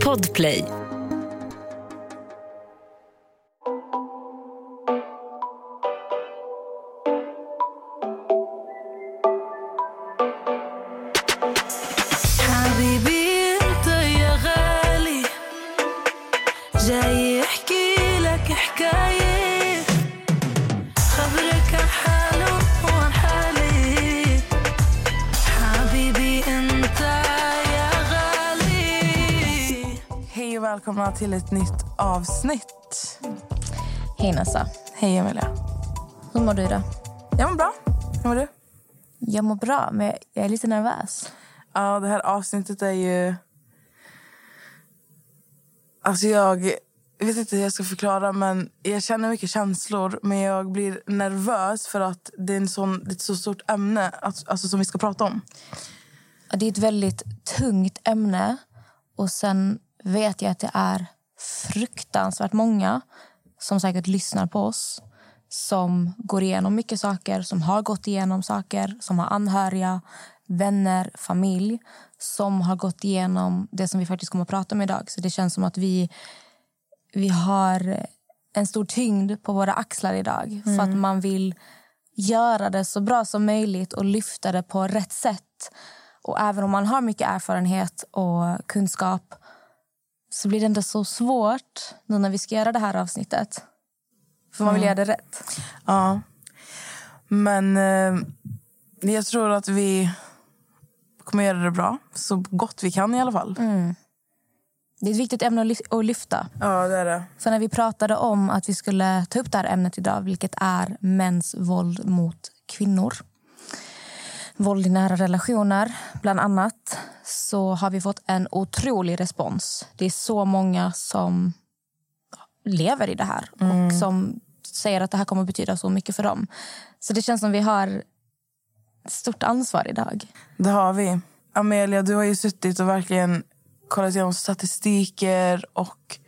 Podplay. Till ett nytt avsnitt. Hej Nessa. Hej Emilia. Hur mår du idag? Jag mår bra. Hur mår du? Jag mår bra, men jag är lite nervös. Ja, det här avsnittet är ju... Alltså jag vet inte hur jag ska förklara, men jag känner mycket känslor. Men jag blir nervös för att det är, en sån, det är ett så stort ämne att, alltså, som vi ska prata om. Ja, Det är ett väldigt tungt ämne. Och sen vet jag att det är fruktansvärt många som säkert lyssnar på oss som går igenom mycket saker, som har gått igenom saker, som har anhöriga, vänner, familj som har gått igenom det som vi faktiskt kommer att prata om idag. Så det känns som att vi, vi har en stor tyngd på våra axlar idag för att man vill göra det så bra som möjligt och lyfta det på rätt sätt. Och även om man har mycket erfarenhet och kunskap så blir det ändå så svårt nu när vi ska göra det här avsnittet. För man vill göra det rätt. Ja. Men eh, jag tror att vi kommer göra det bra. Så gott vi kan i alla fall. Det är ett viktigt ämne att lyfta. Ja, det är det. För när vi pratade om att vi skulle ta upp det här ämnet idag, vilket är mäns våld mot kvinnor. Våld i nära relationer, bland annat, så har vi fått en otrolig respons. Det är så många som lever i det här och som säger att det här kommer att betyda så mycket för dem. Så det känns som vi har stort ansvar idag. Det har vi. Amelia, du har ju suttit och verkligen kollat igenom statistiker och...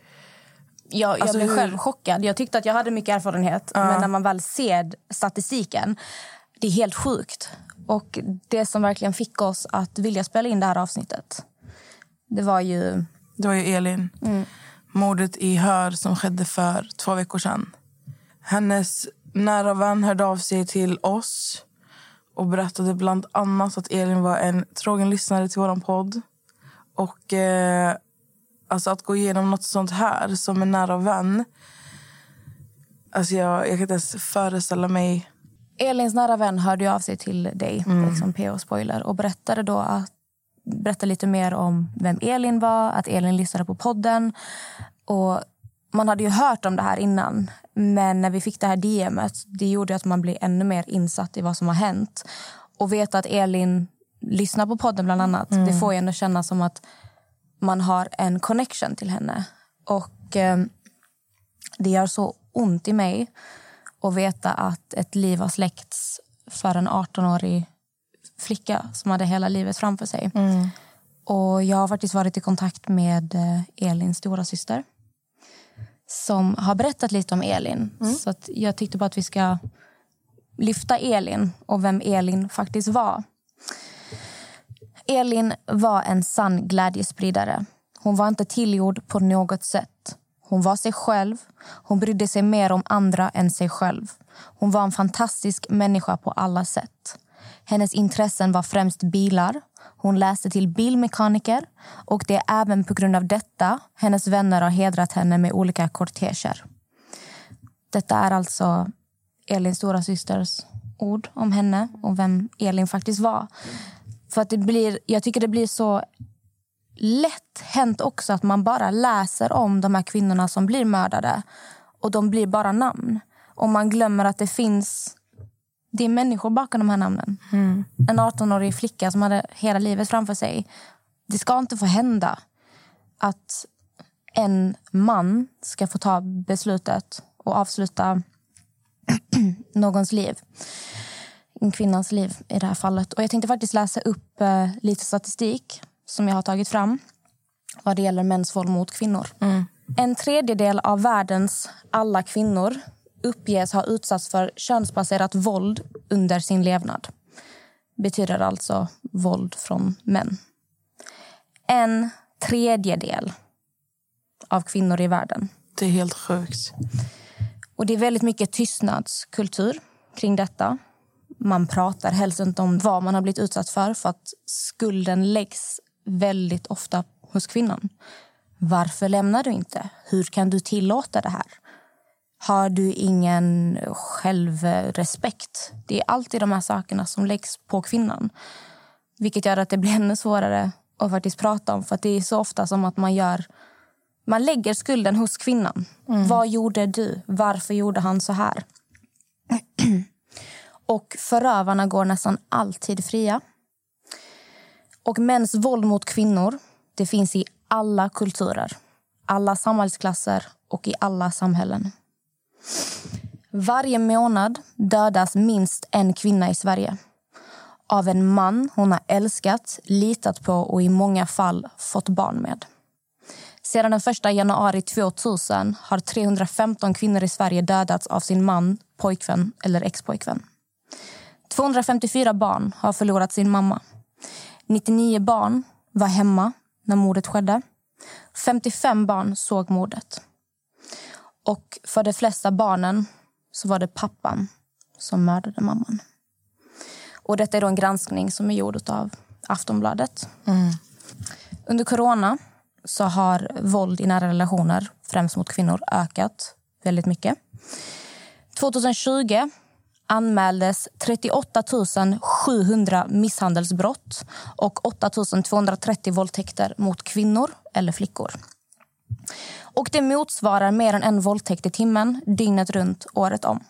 Jag, jag Alltså, blev hur- själv chockad. Jag tyckte att jag hade mycket erfarenhet. Men när man väl ser statistiken, det är helt sjukt. Och det som verkligen fick oss att vilja spela in det här avsnittet, det var ju... Det var ju Elin. Mordet i Hör som skedde för två veckor sedan. Hennes nära vän hörde av sig till oss och berättade bland annat att Elin var en trogen lyssnare till vår podd. Och eh, alltså att gå igenom något sånt här som en nära vän... Alltså jag, jag kan inte ens föreställa mig... Elins nära vän hörde av sig till dig, liksom PO Spoiler, och berättade då att berättade lite mer om vem Elin var, att Elin lyssnade på podden. Och man hade ju hört om det här innan, men när vi fick det här DMet det gjorde att man blev ännu mer insatt i vad som har hänt. Och veta att Elin lyssnar på podden bland annat, det får ju ändå kännas som att man har en connection till henne. Och eh, det gör så ont i mig att veta att ett liv har släckts för en 18-årig flicka som hade hela livet framför sig. Och Jag har faktiskt varit i kontakt med eh, Elins stora syster som har berättat lite om Elin. Så att jag tyckte bara att vi ska lyfta Elin och vem Elin faktiskt var. Elin var en sann glädjespridare. Hon var inte tillgjord på något sätt. Hon var sig själv. Hon brydde sig mer om andra än sig själv. Hon var en fantastisk människa på alla sätt. Hennes intressen var främst bilar. Hon läste till bilmekaniker och det är även på grund av detta hennes vänner har hedrat henne med olika korteger. Detta är alltså Elins stora systers ord om henne och vem Elin faktiskt var. För att det blir, jag tycker det blir så lätt hänt också att man bara läser om de här kvinnorna som blir mördade och de blir bara namn. Och man glömmer att det finns det är människor bakom de här namnen. En 18-årig flicka som hade hela livet framför sig. Det ska inte få hända att en man ska få ta beslutet och avsluta någons liv. En kvinnans liv i det här fallet. Och jag tänkte faktiskt läsa upp eh, lite statistik som jag har tagit fram vad det gäller mäns våld mot kvinnor. En tredjedel av världens alla kvinnor uppges ha utsatts för könsbaserat våld under sin levnad. Betyder alltså våld från män. En tredjedel av kvinnor i världen. Det är helt sjukt. Och Det är väldigt mycket tystnadskultur kring detta. Man pratar helst inte om vad man har blivit utsatt för för att skulden läggs väldigt ofta hos kvinnan. Varför lämnar du inte? Hur kan du tillåta det här? Har du ingen självrespekt? Det är alltid de här sakerna som läggs på kvinnan. Vilket gör att det blir ännu svårare att faktiskt prata om. För Det är så ofta som att man gör man lägger skulden hos kvinnan. Vad gjorde du? Varför gjorde han så här? och förövarna går nästan alltid fria. Och mäns våld mot kvinnor det finns i alla kulturer, alla samhällsklasser och i alla samhällen. Varje månad dödas minst en kvinna i Sverige av en man hon har älskat, litat på och i många fall fått barn med. Sedan den 1 januari 2000 har 315 kvinnor i Sverige dödats av sin man, pojkvän eller expojkvän. 254 barn har förlorat sin mamma. 99 barn var hemma när mordet skedde. 55 barn såg mordet. Och för de flesta barnen så var det pappan som mördade mamman. Och detta är då en granskning som är gjord av Aftonbladet. Under corona så har våld i nära relationer, främst mot kvinnor, ökat väldigt mycket. 2020 anmäldes 38 700 misshandelsbrott och 8 230 våldtäkter mot kvinnor eller flickor. Och Det motsvarar mer än en våldtäkt i timmen, dygnet runt, året om.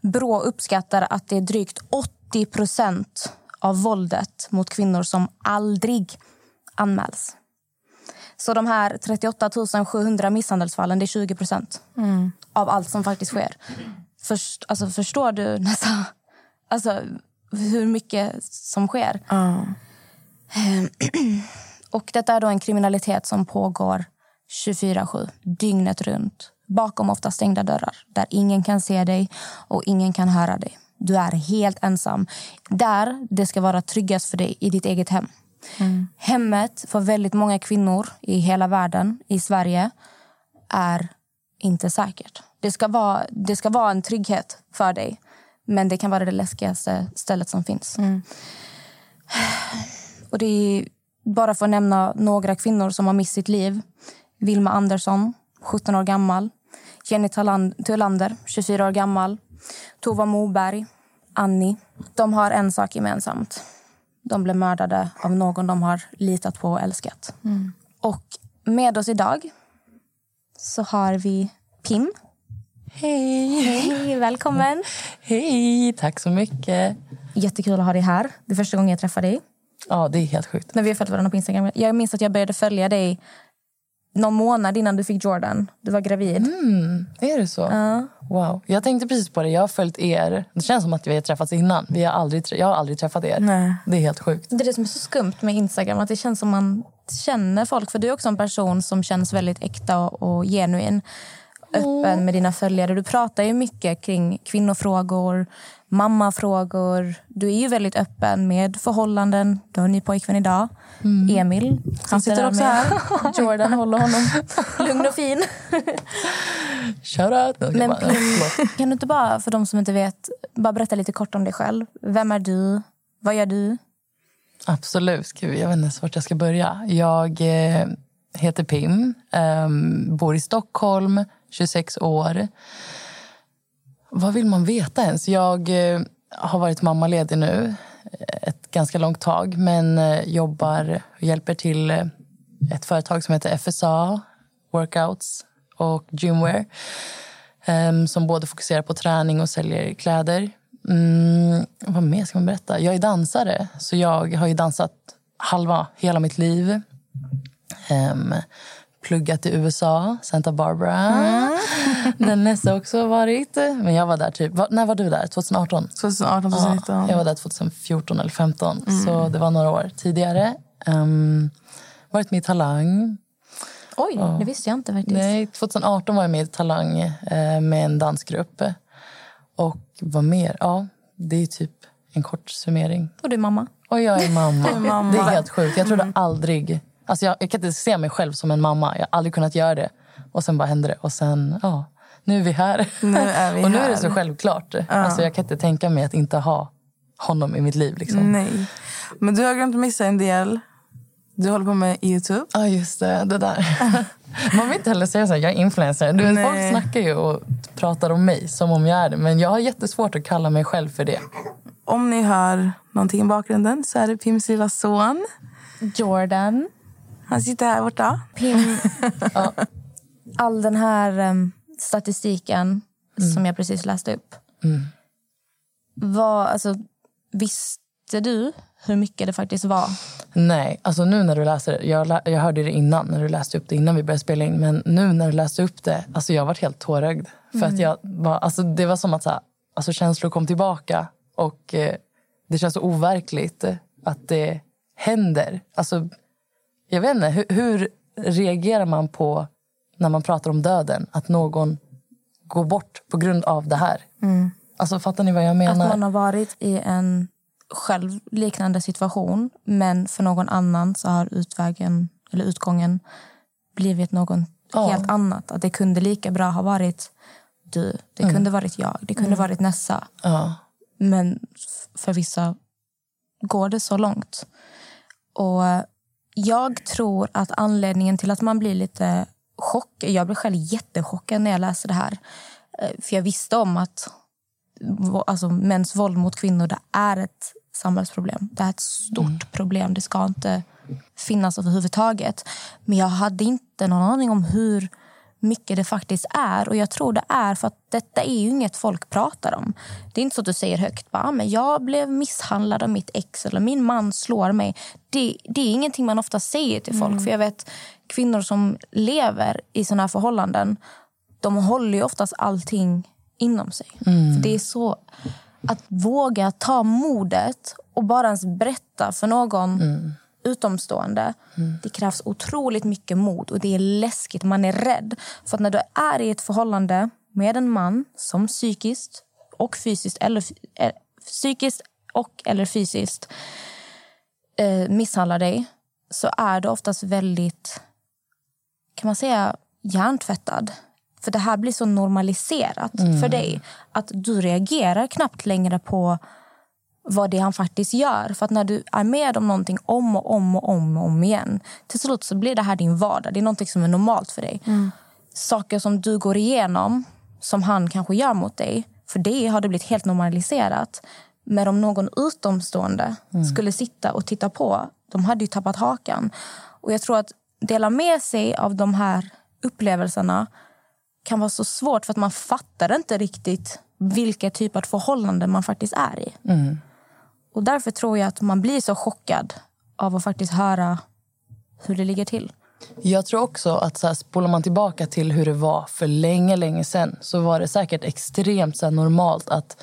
Brå uppskattar att det är drygt 80 procent av våldet mot kvinnor som aldrig anmäls. Så de här 38 700 misshandelsfallen det är 20 procent av allt som faktiskt sker. Först, alltså, förstår du nästan alltså, hur mycket som sker? Ja. Och detta är då en kriminalitet som pågår 24-7, dygnet runt. Bakom ofta stängda dörrar, där ingen kan se dig och ingen kan höra dig. Du är helt ensam. Där det ska vara tryggast för dig, i ditt eget hem. Hemmet för väldigt många kvinnor i hela världen, i Sverige, är inte säkert. Det ska vara, det ska vara en trygghet för dig, men det kan vara det läskigaste stället som finns. Och det är bara för att nämna några kvinnor som har mist sitt liv. Vilma Andersson, 17 år gammal. Jenny Thulander, 24 år gammal. Tova Moberg, Annie. De har en sak gemensamt. De blev mördade av någon de har litat på och älskat. Och med oss idag så har vi Pim. Hej! Hej, välkommen. Hej! Tack så mycket. Jättekul att ha dig här. Det är första gången jag träffar dig. Ja, det är helt sjukt. Men vi har följt varandra på Instagram. Jag minns att jag började följa dig någon månad innan du fick Jordan. Du var gravid. Mm, är det så? Ja. Wow. Jag tänkte precis på det. Jag har följt er. Det känns som att vi har träffats innan. Vi har aldrig, jag har aldrig träffat er. Nej. Det är helt sjukt. Det är det som är så skumt med Instagram. Att Det känns som man känner folk. För Du är också en person som känns väldigt äkta och, och genuin. Öppen med dina följare. Du pratar ju mycket kring kvinnofrågor, mammafrågor. Du är ju väldigt öppen med förhållanden. Du har en ny pojkvän idag, Emil. Han sitter där också här. Jordan håller honom lugn och fin. Shoutout! Men Pim, kan du inte bara, för de som inte vet, bara berätta lite kort om dig själv? Vem är du? Vad gör du? Absolut. Gud, jag vet inte ens vart jag ska börja. Jag eh, heter Pim, ehm, bor i Stockholm, 26 år. Vad vill man veta ens? Jag eh, har varit mammaledig nu eh, ett ganska långt tag men eh, jobbar och hjälper till ett företag som heter FSA, Workouts och Gymwear ehm, som både fokuserar på träning och säljer kläder. Mm, vad mer ska man berätta? Jag är dansare, så jag har ju dansat halva hela mitt liv. Um, pluggat i USA, Santa Barbara. Där Nessa också varit. Men jag var där typ... va- När var du där? 2018? 2018, Ja, 2019. jag var där 2014 eller 2015, så det var några år tidigare. Um, varit med i Talang. Oj, det visste jag inte faktiskt. Nej, 2018 var jag med i Talang eh, med en dansgrupp. Och vad mer? Ja, det är typ en kort summering. Och du mamma? Och jag är mamma. mamma. Det är helt sjukt. Jag trodde aldrig Alltså jag, jag kan inte se mig själv som en mamma. Jag har aldrig kunnat göra det. Och sen bara hände det. Och sen, ja, nu är vi här. Nu är vi och nu är det så självklart. Alltså jag kan inte tänka mig att inte ha honom i mitt liv. Liksom. Nej. Men du har glömt missa en del. Du håller på med Youtube. Ja, just det. Det där. Man vill inte heller säga så här, jag är influencer. Du vet, folk snackar ju och pratar om mig som om jag är det. Men jag har jättesvårt att kalla mig själv för det. Om ni hör någonting i bakgrunden så är det Pims lilla son. Jordan. Han sitter här borta. Pim, all den här em, statistiken som jag precis läste upp. Var, alltså, visste du hur mycket det faktiskt var? Nej, alltså nu när du läser det. Jag, jag hörde det innan, när du läste upp det innan vi började spela in. Men nu när du läste upp det, alltså jag var helt tårögd. För att jag var, alltså det var som att så här, alltså känslor kom tillbaka. Och eh, det känns så overkligt att det händer. Alltså, jag vet inte, hur, hur reagerar man på när man pratar om döden? Att någon går bort på grund av det här. Alltså fattar ni vad jag Att menar? man har varit i en själv liknande situation men för någon annan så har utvägen, eller utgången blivit något Ja. helt annat. Att det kunde lika bra ha varit du, det kunde varit jag, det kunde varit Nessa. Ja. Men för vissa går det så långt. Och jag tror att anledningen till att man blir lite chockad... Jag blev själv jättechockad när jag läste det här. Eh, För jag visste om att alltså, mäns våld mot kvinnor det är ett samhällsproblem. Det är ett stort problem. Det ska inte finnas överhuvudtaget. Men jag hade inte någon aning om hur mycket det faktiskt är. Och jag tror det är för att detta är ju inget folk pratar om. Det är inte så att du säger högt bara, "Ah, men jag blev misshandlad av mitt ex eller min man slår mig. Det, det är ingenting man ofta säger till folk. För jag vet kvinnor som lever i såna här förhållanden, de håller ju oftast allting inom sig. För det är så att våga ta modet och bara ens berätta för någon utomstående. Det krävs otroligt mycket mod och det är läskigt. Man är rädd. För att när du är i ett förhållande med en man som psykiskt och fysiskt eller eh, psykiskt och eller fysiskt eh, misshandlar dig så är du oftast väldigt, kan man säga, hjärntvättad. För det här blir så normaliserat för dig att du reagerar knappt längre på vad det han faktiskt gör. För att när du är med om någonting om och om och om och om igen till slut så blir det här din vardag. Det är någonting som är normalt för dig. Saker som du går igenom, som han kanske gör mot dig, för det har det blivit helt normaliserat. Men om någon utomstående skulle sitta och titta på, de hade ju tappat hakan. Och jag tror att dela med sig av de här upplevelserna kan vara så svårt för att man fattar inte riktigt vilka typ av förhållanden man faktiskt är i. Och därför tror jag att man blir så chockad av att faktiskt höra hur det ligger till. Jag tror också att så här, spolar man tillbaka till hur det var för länge, länge sen så var det säkert extremt så här, normalt att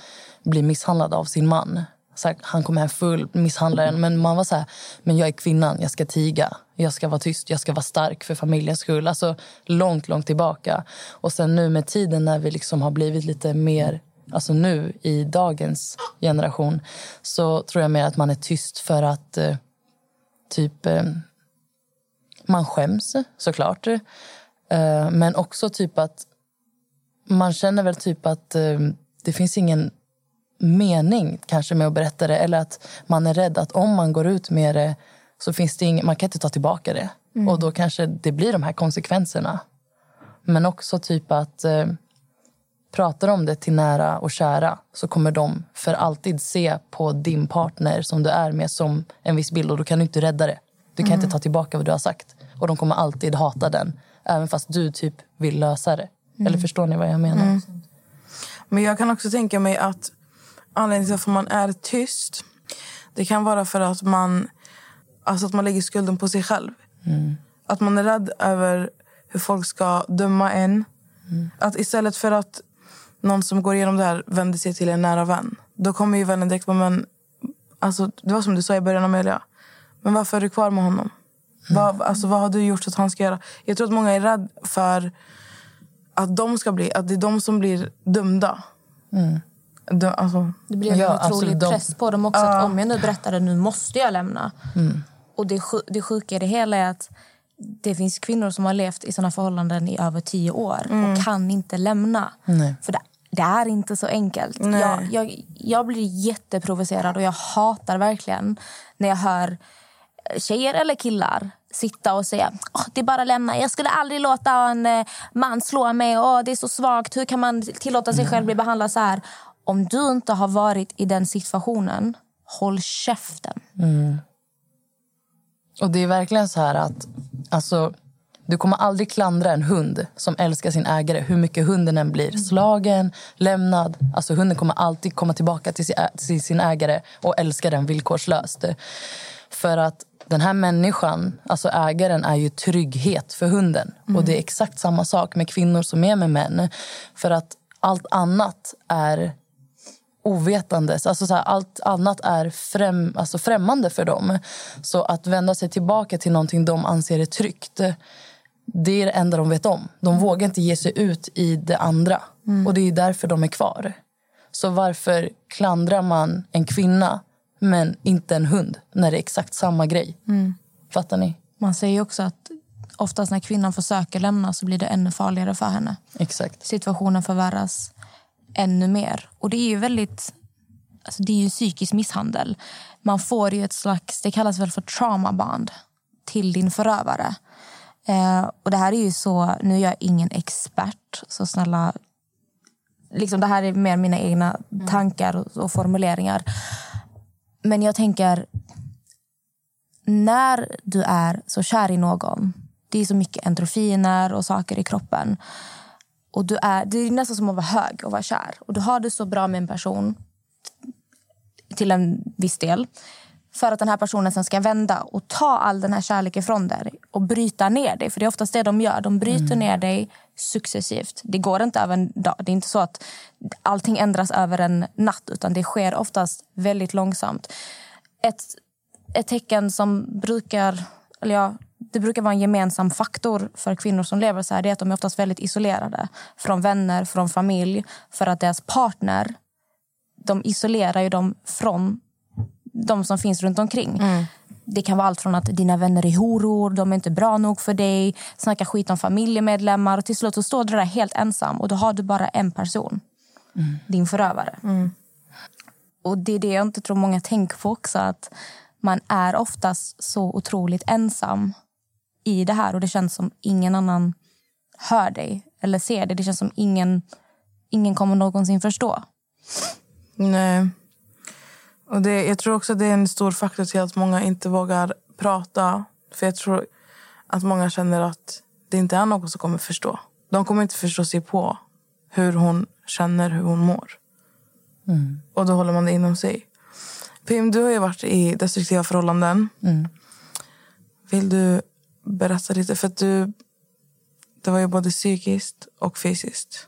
bli misshandlad av sin man. Så här, han kom hem full, misshandlaren. Men man var så här, men jag är kvinnan, jag ska tiga. Jag ska vara tyst, jag ska vara stark för familjens skull. Alltså långt, långt tillbaka. Och sen nu med tiden när vi liksom har blivit lite mer Alltså nu i dagens generation så tror jag mer att man är tyst för att eh, typ eh, man skäms såklart. Eh, men också typ att man känner väl typ att eh, det finns ingen mening kanske med att berätta det. Eller att man är rädd att om man går ut med det så finns det ing- man kan inte ta tillbaka det. Och då kanske det blir de här konsekvenserna. Men också typ att eh, pratar om det till nära och kära så kommer de för alltid se på din partner som du är med som en viss bild och då kan du inte rädda det. Du kan inte ta tillbaka vad du har sagt. Och de kommer alltid hata den. Även fast du typ vill lösa det. Eller förstår ni vad jag menar? Men jag kan också tänka mig att anledningen till att man är tyst det kan vara för att man, alltså att man lägger skulden på sig själv. Att man är rädd över hur folk ska döma en. Att istället för att någon som går igenom det här vänder sig till en nära vän då kommer ju vännen direkt på men alltså, det var som du sa i början Amelia. Men varför är du kvar med honom? Vad, alltså, vad har du gjort så att han ska göra? Jag tror att många är rädda för att de ska bli, att det är de som blir dömda. Dö, alltså, Det blir Ja, en otrolig absolut. De- press på dem också. Att om jag nu berättar det, nu måste jag lämna. Och det, det sjuka i det hela är att det finns kvinnor som har levt i såna förhållanden i över tio år och kan inte lämna. Nej. För det, det är inte så enkelt. Jag, jag, jag blir jätteprovocerad och jag hatar verkligen när jag hör tjejer eller killar sitta och säga "Åh, det är bara att lämna. Jag skulle aldrig låta en eh, man slå mig. Åh, det är så svagt. Hur kan man tillåta sig själv bli behandlad så här? Om du inte har varit i den situationen, håll käften. Och det är verkligen så här att alltså, du kommer aldrig klandra en hund som älskar sin ägare hur mycket hunden än blir slagen, lämnad. Alltså hunden kommer alltid komma tillbaka till sin, ägare och älska den villkorslöst. För att den här människan, alltså ägaren, är ju trygghet för hunden. Och det är exakt samma sak med kvinnor som är med män. För att allt annat är ovetandes. Alltså så här, allt annat är främ, alltså främmande för dem. Så att vända sig tillbaka till någonting de anser är tryggt det är det enda de vet om. De vågar inte ge sig ut i det andra. Och Det är därför de är kvar. Så varför klandrar man en kvinna men inte en hund när det är exakt samma grej? Fattar ni? Man säger också att oftast när kvinnan försöker lämna så blir det ännu farligare för henne. Exakt. Situationen förvärras ännu mer. Och det är ju väldigt... Alltså det är ju psykisk misshandel. Man får ju ett slags, det kallas väl för traumaband till din förövare. Eh, och det här är ju så, nu är jag ingen expert, så snälla liksom det här är mer mina egna tankar och, och formuleringar. Men jag tänker, när du är så kär i någon, det är så mycket endorfiner och saker i kroppen. Och du är, det är nästan som att vara hög och vara kär. Och du har det så bra med en person till en viss del. För att den här personen sen ska vända och ta all den här kärleken från dig och bryta ner dig. För det är oftast det de gör. De bryter ner dig successivt. Det går inte över en dag. Det är inte så att allting ändras över en natt. Utan det sker oftast väldigt långsamt. Ett, ett tecken som brukar... Eller ja, det brukar vara en gemensam faktor för kvinnor som lever så här. Det är att de är oftast väldigt isolerade. Från vänner, från familj. För att deras partner de isolerar ju dem från de som finns runt omkring. Det kan vara allt från att dina vänner är horor, de är inte bra nog för dig, snacka skit om familjemedlemmar och till slut så står du där helt ensam och då har du bara en person. Din förövare. Och det är det jag inte tror många tänker på också, att man är oftast så otroligt ensam i det här och det känns som ingen annan hör dig eller ser det. Det känns som ingen, ingen kommer någonsin förstå. Nej. Och det, jag tror också det är en stor faktor till att många inte vågar prata. För jag tror att många känner att det inte är någon som kommer förstå. De kommer inte förstå sig på hur hon känner, hur hon mår. Och då håller man det inom sig. Pim, du har ju varit i destruktiva förhållanden. Vill du berätta lite? För att du, det var ju både psykiskt och fysiskt.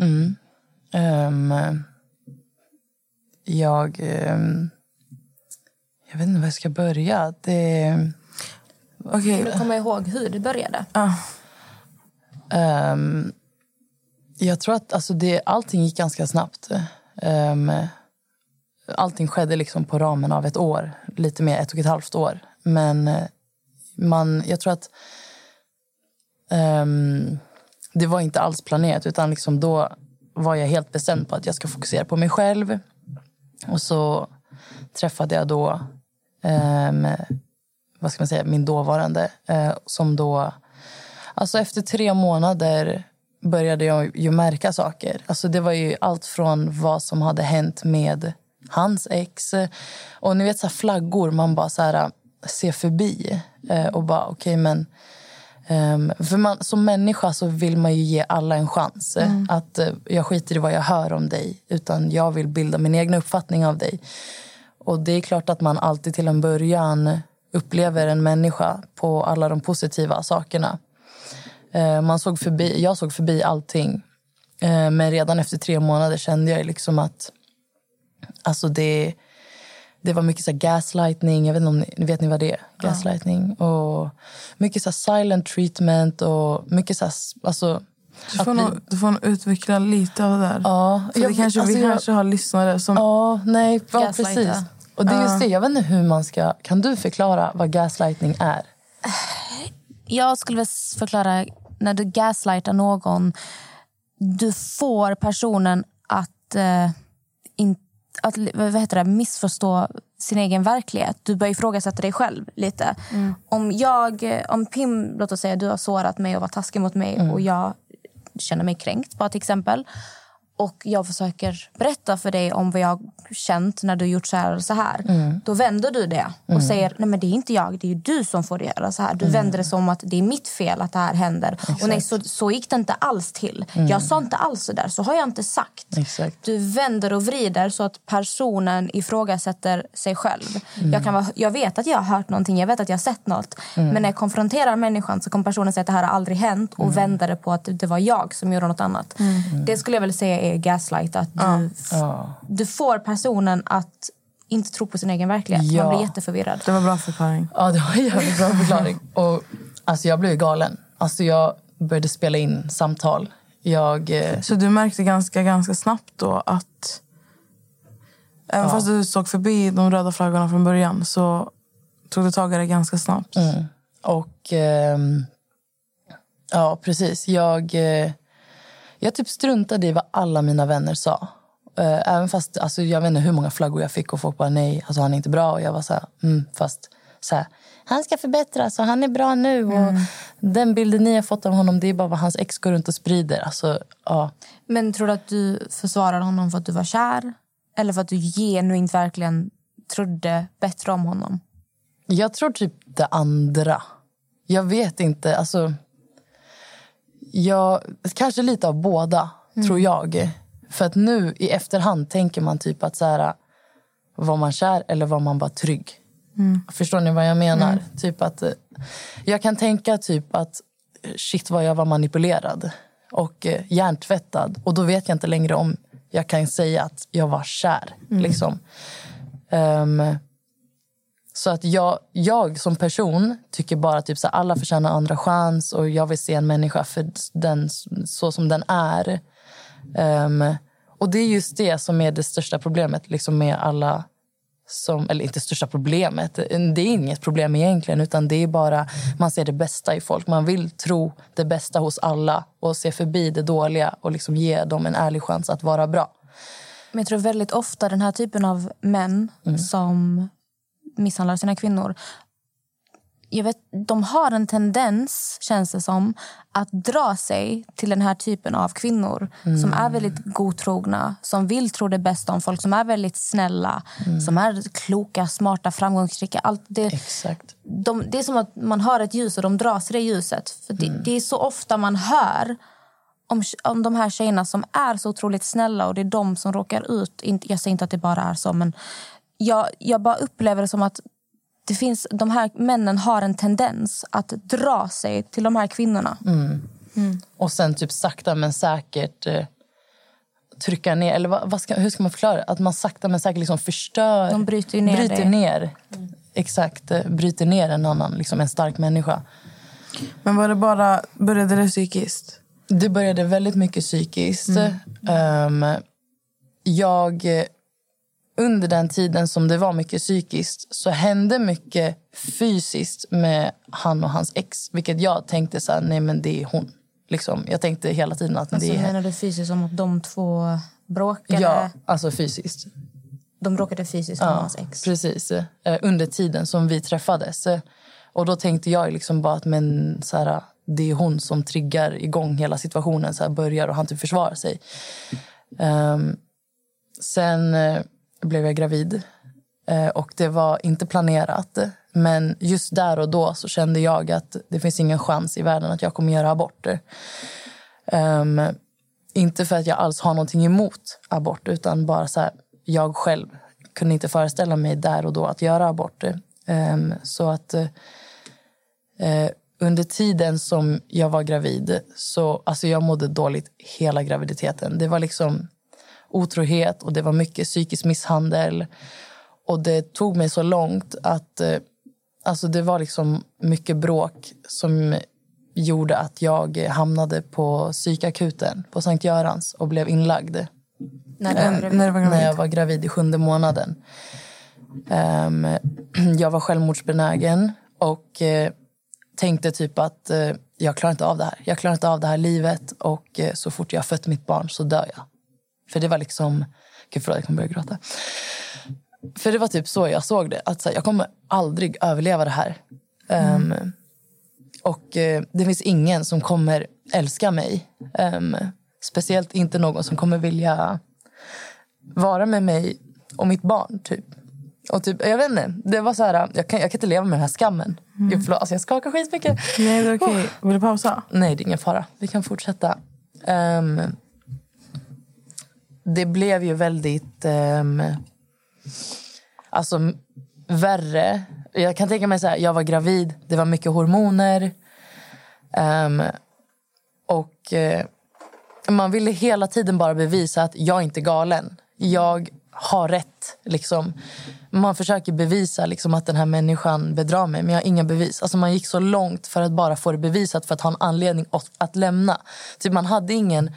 gardinerna. Ehm, jag... ehm, jag vet inte var jag ska börja. Det, Okej. Du kommer ihåg hur det började? ehm, jag tror att alltså det, allting gick ganska snabbt. Um, allting skedde liksom på ramen av ett år. Lite mer, ett och ett halvt år. Men eh, man, jag tror att ehm, det var inte alls planerat. Utan liksom då var jag helt bestämd på att jag ska fokusera på mig själv. Och så träffade jag då eh, vad ska man säga, min dåvarande eh, som då... Alltså efter tre månader började jag ju märka saker. Alltså det var ju allt från vad som hade hänt med hans ex. Och ni vet så här flaggor man bara så här, eh, ser förbi. Eh, och bara okej men ehm, för man, som människa så vill man ju ge alla en chans. eh, Att eh, Jag skiter i vad jag hör om dig, utan jag vill bilda min egen uppfattning av dig. och det är klart att man alltid till en början upplever en människa på alla de positiva sakerna. Eh, man såg förbi, jag såg förbi allting. Eh, men redan efter tre månader kände jag liksom att alltså det, det var mycket så gaslightning. Jag vet inte om ni, vet ni vad det är? Gaslightning. Och mycket så silent treatment och mycket så här, alltså, Du får, vi- nog, du får nog utveckla lite av det där. Ja, För jag- det kanske, alltså vi jag- kanske har lyssnare som... Ja, nej, ja, precis. Och det är just det, jag vet inte hur man ska... Kan du förklara vad gaslightning är? Jag skulle väl förklara, när du gaslightar någon, du får personen att, eh, in, att vad heter det, missförstå sin egen verklighet. Du börjar ifrågasätta dig själv lite. Om jag, om Pim, låt oss säga du har sårat mig och varit taskig mot mig och jag känner mig kränkt, bara till exempel. Och jag försöker berätta för dig om vad jag känt när du gjort så här och så här. Då vänder du det och säger, nej men det är inte jag, det är du som får göra så här. Du vänder det som att det är mitt fel att det här händer. Och nej, så, så gick det inte alls till. Jag sa inte alls så där, så har jag inte sagt. Exakt. Du vänder och vrider så att personen ifrågasätter sig själv. Jag, kan vara, jag vet att jag har hört någonting, jag vet att jag har sett något. Men när jag konfronterar människan så kommer personen säga att det här har aldrig hänt och vända det på att det var jag som gjorde något annat. Det skulle jag väl säga är gaslight. Att du, Ja. du får personen att inte tro på sin egen verklighet. Ja. Man blir jätteförvirrad. Det var bra förklaring. Ja, det var en jävligt bra förklaring. Och, alltså, jag blev galen. Alltså, jag började spela in samtal. Jag... Eh, Så du märkte ganska, ganska snabbt då att... Även fast du såg förbi de röda flaggorna från början så tog du tag i det ganska snabbt. Och ehm, ja, precis. Jag, eh, jag typ struntade i vad alla mina vänner sa. Eh, även fast alltså, jag vet inte hur många flaggor jag fick och folk bara nej, alltså, han är inte bra. Och jag var så här, mm, fast så här, han ska förbättras och han är bra nu. Och den bilden ni har fått av honom, det är bara vad hans ex går runt och sprider. Alltså, ja. Men tror du att du försvarade honom för att du var kär? Eller för att du genuint verkligen trodde bättre om honom? Jag tror typ det andra. Jag vet inte. Alltså, jag, kanske lite av båda, tror jag. För att nu i efterhand tänker man typ att så här, var man kär eller var man bara trygg? Förstår ni vad jag menar? Typ att, eh, jag kan tänka typ att eh, shit vad jag var manipulerad och eh, hjärntvättad. Och då vet jag inte längre om jag kan säga att jag var kär. Liksom. Ehm, så att jag, jag som person tycker bara typ så här, alla förtjänar andra chans och jag vill se en människa för den, så som den är. Ehm, och det är just det som är det största problemet liksom med alla som, eller inte största problemet, det är inget problem egentligen utan det är bara man ser det bästa i folk. Man vill tro det bästa hos alla och se förbi det dåliga och liksom ge dem en ärlig chans att vara bra. Men jag tror väldigt ofta den här typen av män som misshandlar sina kvinnor jag vet, de har en tendens, känns det som, att dra sig till den här typen av kvinnor som är väldigt godtrogna, som vill tro det bästa om folk, som är väldigt snälla, som är kloka, smarta, framgångsrika. Allt det, Exakt. de, det är som att man har ett ljus och de dras till det ljuset. För det, det är så ofta man hör om, om de här tjejerna som är så otroligt snälla och det är de som råkar ut. Jag säger inte att det bara är så, men jag, jag bara upplever det som att det finns, de här männen har en tendens att dra sig till de här kvinnorna. Och sen typ sakta men säkert eh, trycka ner, eller vad, vad ska, hur ska man förklara det? Att man sakta men säkert liksom förstör. De bryter ner bryter dig. ner. Exakt, eh, bryter ner en annan, liksom en stark människa. Men var det bara, började det psykiskt? Det började väldigt mycket psykiskt. Mm. Ehm, jag, under den tiden som det var mycket psykiskt så hände mycket fysiskt med han och hans ex. Vilket jag tänkte så här, nej men det är hon. Liksom, jag tänkte hela tiden att Alltså, det är menar du fysiskt som att de två bråkade? Ja, alltså fysiskt. De bråkade fysiskt med hans ex? Precis. Eh, under tiden som vi träffades. Eh, Och då tänkte jag liksom bara att men, så här, det är hon som triggar igång hela situationen. Så här, börjar och han typ försvarar sig. Ehm, sen eh, blev jag gravid. Eh, och det var inte planerat. Men just där och då så kände jag att det finns ingen chans i världen att jag kommer göra abort. Um, inte för att jag alls har någonting emot abort utan bara så här, jag själv kunde inte föreställa mig där och då att göra abort. Um, så att uh, under tiden som jag var gravid så alltså jag mådde dåligt hela graviditeten. Det var liksom otrohet och det var mycket psykisk misshandel. Och det tog mig så långt att eh, alltså det var liksom mycket bråk som gjorde att jag hamnade på psykakuten på Sankt Görans och blev inlagd När var Eh. När du var när jag var gravid i sjunde månaden. Ehm, jag var självmordsbenägen och eh, tänkte typ att jag klarar inte av det här. Jag klarar inte av det här livet och så fort jag har fött mitt barn så dör jag. För det var liksom... Gud, förlåt, jag kommer börja gråta. För det var typ så jag såg det. Att så här, jag kommer aldrig överleva det här. Ehm, och eh, det finns ingen som kommer älska mig. Ehm, speciellt inte någon som kommer vilja vara med mig och mitt barn. typ. Och typ, jag vet inte, det var så här, jag kan, jag kan inte leva med den här skammen. Gud, förlåt, alltså jag skakar skitmycket. Nej, det är okej. Vill du pausa? Nej, det är ingen fara. Vi kan fortsätta. Ehm, det blev ju väldigt... Um, alltså, värre. Jag kan tänka mig så här, jag var gravid, det var mycket hormoner. Um, och uh, man ville hela tiden bara bevisa att jag inte är galen. Jag har rätt. Liksom. Man försöker bevisa liksom, att den här människan bedrar mig, men jag har inga bevis. Alltså, man gick så långt för att bara få det bevisat för att ha en anledning att, att lämna. Typ, man, hade ingen,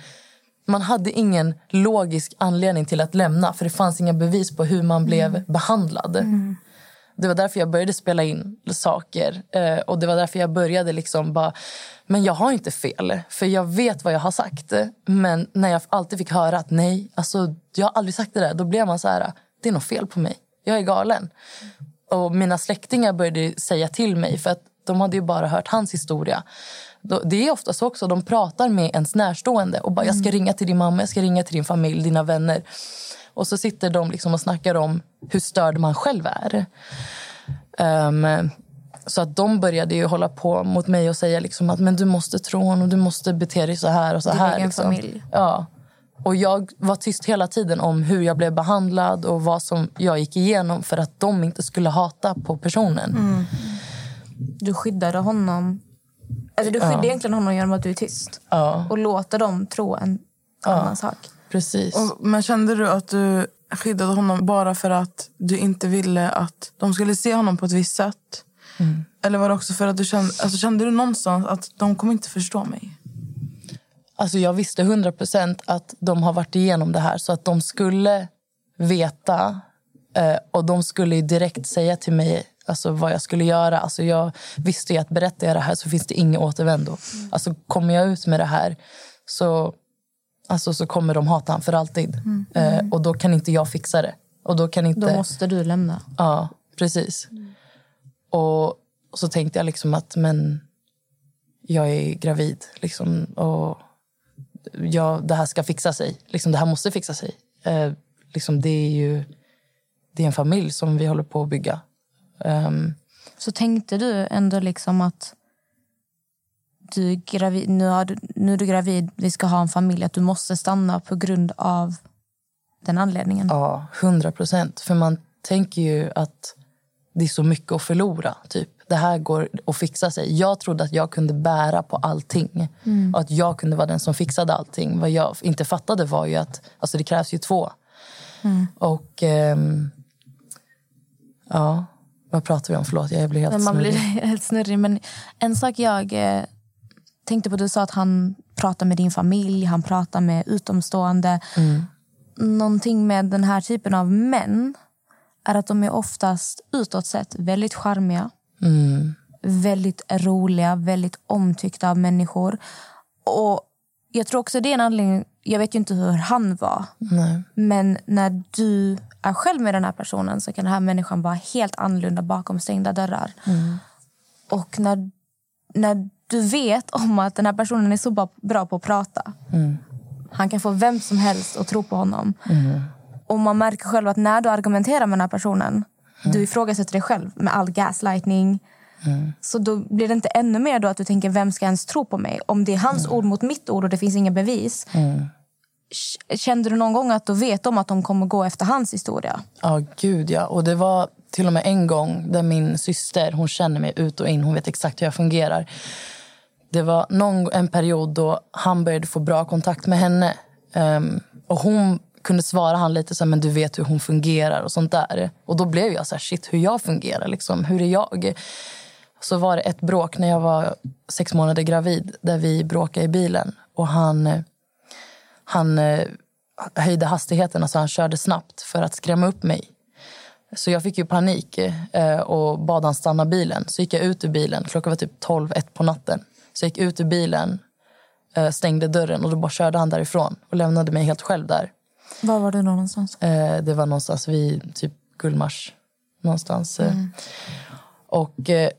man hade ingen logisk anledning till att lämna för det fanns inga bevis på hur man blev behandlad. Det var därför jag började spela in saker. Eh, och det var därför jag började liksom bara... Men jag har inte fel, för jag vet vad jag har sagt. Men när jag alltid fick höra att nej, alltså, jag har aldrig sagt det där, då blev man så här, det är något fel på mig. Jag är galen. Och mina släktingar började säga till mig, för att de hade ju bara hört hans historia. Det är ofta så också, de pratar med ens närstående och bara, jag ska ringa till din mamma, jag ska ringa till din familj, dina vänner. Och så sitter de liksom och snackar om hur störd man själv är. Ehm, så att de började ju hålla på mot mig och säga liksom att men du måste tro honom, du måste bete dig så här och så Din här. egen liksom. familj. Ja. Och jag var tyst hela tiden om hur jag blev behandlad och vad som jag gick igenom för att de inte skulle hata på personen. Du skyddade honom. Alltså du skyddar egentligen honom genom att du är tyst. Ja, Och låter dem tro en annan sak. precis. Och, men kände du att du skyddade honom bara för att du inte ville att de skulle se honom på ett visst sätt? Eller var det också för att du kände, alltså kände du någonstans att de kommer inte förstå mig? Alltså jag visste 100 procent att de har varit igenom det här så att de skulle veta eh, och de skulle direkt säga till mig alltså, vad jag skulle göra. Alltså jag visste ju att berättar jag det här så finns det ingen återvändo. Alltså kommer jag ut med det här så, alltså, så kommer de hata han för alltid. Eh, och då kan inte jag fixa det. Och då kan inte... Då måste du lämna. Ja, precis. Och så tänkte jag liksom att men jag är gravid. Liksom, och jag, det här ska fixa sig. Liksom, det här måste fixa sig. Eh, liksom, det är ju det är en familj som vi håller på att bygga. Ehm, Så tänkte du ändå liksom att du gravid, nu, har nu är du gravid, vi ska ha en familj, att du måste stanna på grund av den anledningen? Ja, hundra procent. För man tänker ju att det är så mycket att förlora. Typ. Det här går att fixa sig. Jag trodde att jag kunde bära på allting. Och att jag kunde vara den som fixade allting. Vad jag inte fattade var ju att alltså det krävs ju två. Och... ehm, ja, vad pratar vi om? Förlåt, jag blir helt Men man blir snurrig. helt snurrig. Men en sak jag eh, tänkte på, du sa att han pratar med din familj, han pratar med utomstående. Någonting med den här typen av män är att de är oftast utåt sett väldigt charmiga. Väldigt roliga, väldigt omtyckta av människor. Och jag tror också det är en anledning, jag vet ju inte hur han var. Nej. Men när du är själv med den här personen så kan den här människan vara helt annorlunda bakom stängda dörrar. Och när, när du vet om att den här personen är så bra, på att prata. Han kan få vem som helst att tro på honom. Och man märker själv att när du argumenterar med den här personen, du ifrågasätter dig själv med all gaslightning. Så då blir det inte ännu mer då att du tänker, vem ska ens tro på mig? Om det är hans ord mot mitt ord och det finns inga bevis. k- kände du någon gång att du vet om att de kommer gå efter hans historia? Ja, gud ja. Och det var till och med en gång där min syster, hon känner mig ut och in, hon vet exakt hur jag fungerar. Det var någon, en period då han började få bra kontakt med henne. Um, och hon kunde svara han lite så här, men du vet hur hon fungerar och sånt där. Och då blev jag så här, shit hur jag fungerar liksom, hur är jag? Så var det ett bråk när jag var sex månader gravid där vi bråkade i bilen och han, eh, han eh, höjde hastigheten, alltså han körde snabbt för att skrämma upp mig. Så jag fick ju panik eh, och bad han stanna bilen. Så gick jag ut ur bilen, klockan var typ 12, ett på natten. Så jag gick ut ur bilen, eh, stängde dörren och då bara körde han därifrån och lämnade mig helt själv där. Var var du någonstans? Eh, det var någonstans vid typ Gullmars. Någonstans. eh. Och eh,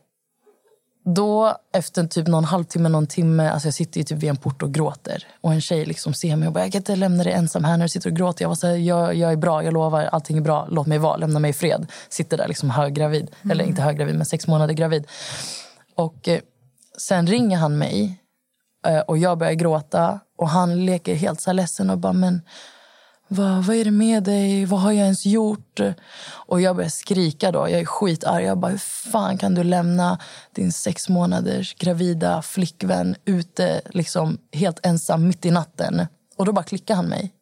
då, efter typ någon halvtimme, någon timme, alltså jag sitter typ vid en port och gråter. Och en tjej liksom ser mig och bara, jag kan inte lämna dig ensam här när du sitter och gråter. Jag var så här, jag, jag är bra, jag lovar, allting är bra, låt mig vara, lämna mig i fred. Sitter där liksom höggravid, eller inte höggravid, men sex månader gravid. Och eh, sen ringer han mig eh, och jag börjar gråta. Och han leker helt så här ledsen och bara, men vad, vad är det med dig? Vad har jag ens gjort? Och jag börjar skrika då. Jag är skitarg. Jag bara, hur fan kan du lämna din sex månaders gravida flickvän ute liksom helt ensam mitt i natten? Och då bara klickar han mig.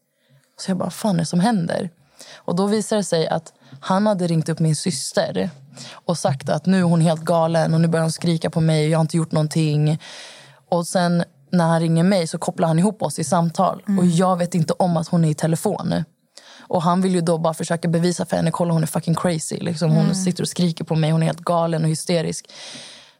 Så jag bara, vad fan är det som händer? Och då visar det sig att han hade ringt upp min syster och sagt att nu är hon helt galen och nu börjar hon skrika på mig och jag har inte gjort någonting. Och sen när han ringer mig så kopplar han ihop oss i samtal. Och jag vet inte om att hon är i telefon. Och han vill ju då bara försöka bevisa för henne, kolla hon är fucking crazy. Liksom, hon sitter och skriker på mig, hon är helt galen och hysterisk.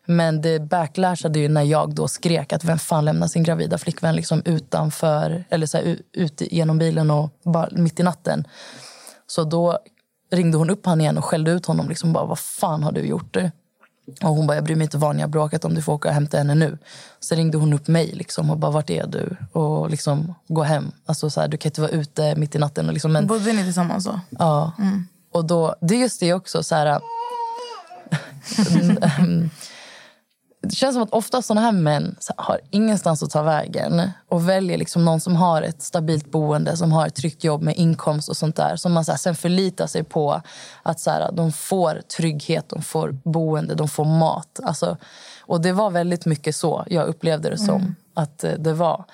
Men det backlashade ju när jag då skrek att vem fan lämnar sin gravida flickvän liksom utanför, eller så här, ut genom bilen och bara mitt i natten. Så då ringde hon upp han igen och skällde ut honom. Liksom bara, vad fan har du gjort? Och hon bara, jag bryr mig inte vad ni har bråkat om, du får åka och hämta henne nu. Så ringde hon upp mig liksom och bara, vart är du? Och liksom, gå hem. Alltså så här, du kan inte vara ute mitt i natten. Och liksom, men, Bodde ni tillsammans då? Ja. Och då, det är just det också. Så här, mm, det känns som att ofta såna här män har ingenstans att ta vägen och väljer liksom någon som har ett stabilt boende, som har ett tryggt jobb med inkomst och sånt där. Som man så sen förlitar sig på att så här, de får trygghet, de får boende, de får mat. Alltså, och det var väldigt mycket så jag upplevde det som att eh, det var.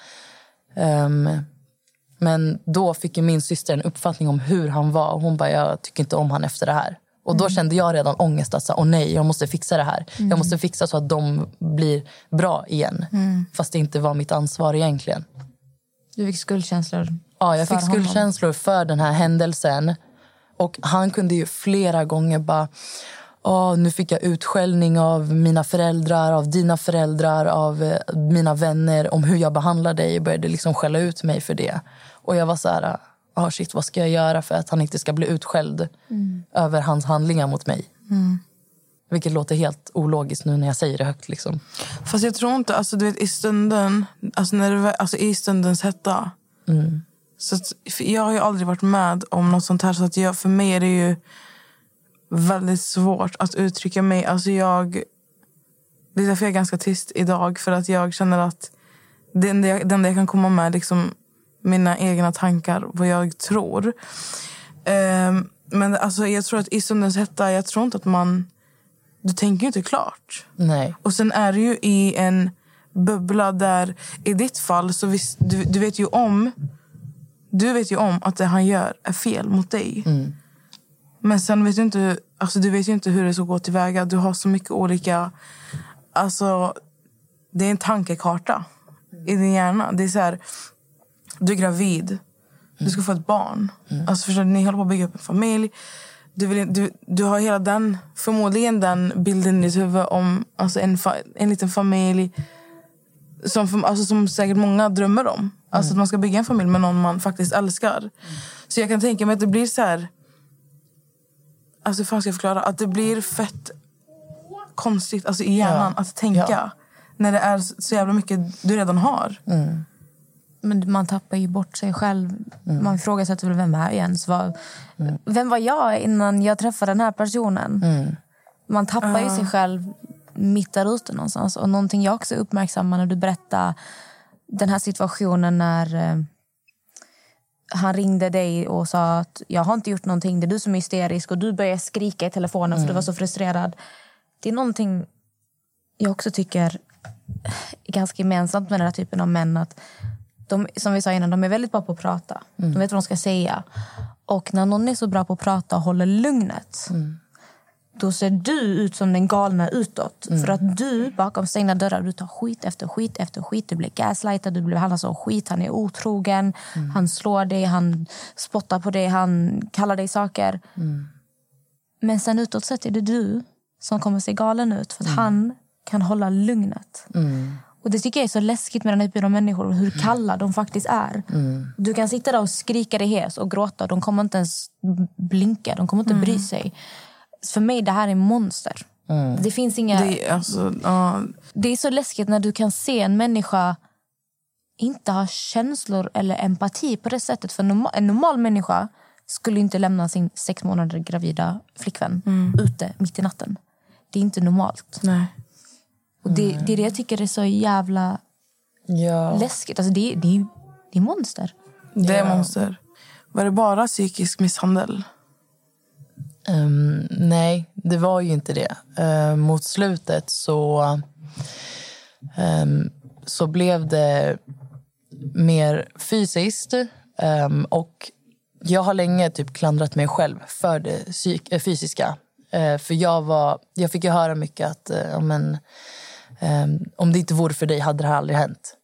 Ehm, men då fick min syster en uppfattning om hur han var. Och hon bara, jag tycker inte om han efter det här. Och då kände jag redan ångest att åh nej, jag måste fixa det här. Jag måste fixa så att de blir bra igen. Fast det inte var mitt ansvar egentligen. Du fick skuldkänslor Ja, jag fick honom. skuldkänslor för den här händelsen. Och han kunde ju flera gånger bara... Åh, nu fick jag utskällning av mina föräldrar, av dina föräldrar, av eh, mina vänner om hur jag behandlar dig och började liksom skälla ut mig för det. Och jag var så här, oh shit, vad ska jag göra för att han inte ska bli utskälld över hans handlingar mot mig? Vilket låter helt ologiskt nu när jag säger det högt. Liksom. Fast jag tror inte, alltså du vet i stunden, alltså, när det, alltså i stundens hetta. Så att, jag har ju aldrig varit med om något sånt här. Så att jag, för mig är det ju väldigt svårt att uttrycka mig. Alltså jag, det är därför jag är ganska tyst idag. För att jag känner att det enda jag, det enda jag kan komma med liksom mina egna tankar, vad jag tror. Ehm, men alltså, jag tror att i stundens hetta, jag tror inte att man... Du tänker ju inte klart. Nej. Och sen är du ju i en bubbla där, i ditt fall, så visst, du, du vet ju om du vet ju om att det han gör är fel mot dig. Men sen vet du inte, alltså du vet ju inte hur det ska gå tillväga. Du har så mycket olika... Alltså, det är en tankekarta i din hjärna. Det är så här, du är gravid. Du ska få ett barn. Alltså förstår du, ni håller på att bygga upp en familj. Du, vill, du, du har hela den, förmodligen den bilden i ditt huvud om alltså en, fa, en liten familj som, alltså, som säkert många drömmer om. Alltså att man ska bygga en familj med någon man faktiskt älskar. Så jag kan tänka mig att det blir så här... Alltså hur fan ska jag förklara? Att det blir fett konstigt alltså, i hjärnan Ja. att tänka. Ja. När det är så jävla mycket du redan har. Men man tappar ju bort sig själv. Man ifrågasätter väl vem är jag ens? Vad, Vem var jag innan jag träffade den här personen? Man tappar ju sig själv mitt där ute någonstans. Och någonting jag också uppmärksammar när du berättar den här situationen när, eh, han ringde dig och sa att jag har inte gjort någonting, det är du som är hysterisk och du började skrika i telefonen för du var så frustrerad. Det är någonting jag också tycker är ganska gemensamt med den här typen av män. Att de, som vi sa innan, de är väldigt bra på att prata. De vet vad de ska säga. Och när någon är så bra på att prata och håller lugnet då ser du ut som den galna utåt. För att du bakom stängda dörrar du tar skit efter skit efter skit. Du blir gaslightad, du blir behandlad som skit. Han är otrogen, han slår dig, han spottar på dig, han kallar dig saker. Men sen utåt sett är det du som kommer se galen ut. För att han kan hålla lugnet. Och Det tycker jag är så läskigt med den här typen av människor. Hur kalla de faktiskt är. Du kan sitta där och skrika dig hes och gråta. De kommer inte ens blinka. De kommer inte bry sig. För mig det här är monster. Det finns inga... Det... Det, är alltså, ja, är så läskigt när du kan se en människa inte ha känslor eller empati på det sättet. För en normal människa skulle inte lämna sin sex månader gravida flickvän ute mitt i natten. Det är inte normalt. nej. Och det, det är det jag tycker är så jävla Ja. läskigt. Alltså det, det, det är monster. Det är monster. Var det bara psykisk misshandel? Ehm, nej, det var ju inte det. Ehm, mot slutet så, ehm, så blev det mer fysiskt. Ehm, och jag har länge typ klandrat mig själv för det psyk- eh, fysiska. Eh, för jag, var, jag fick ju höra mycket att ja, men, ehm, om det inte vore för dig hade det här aldrig hänt.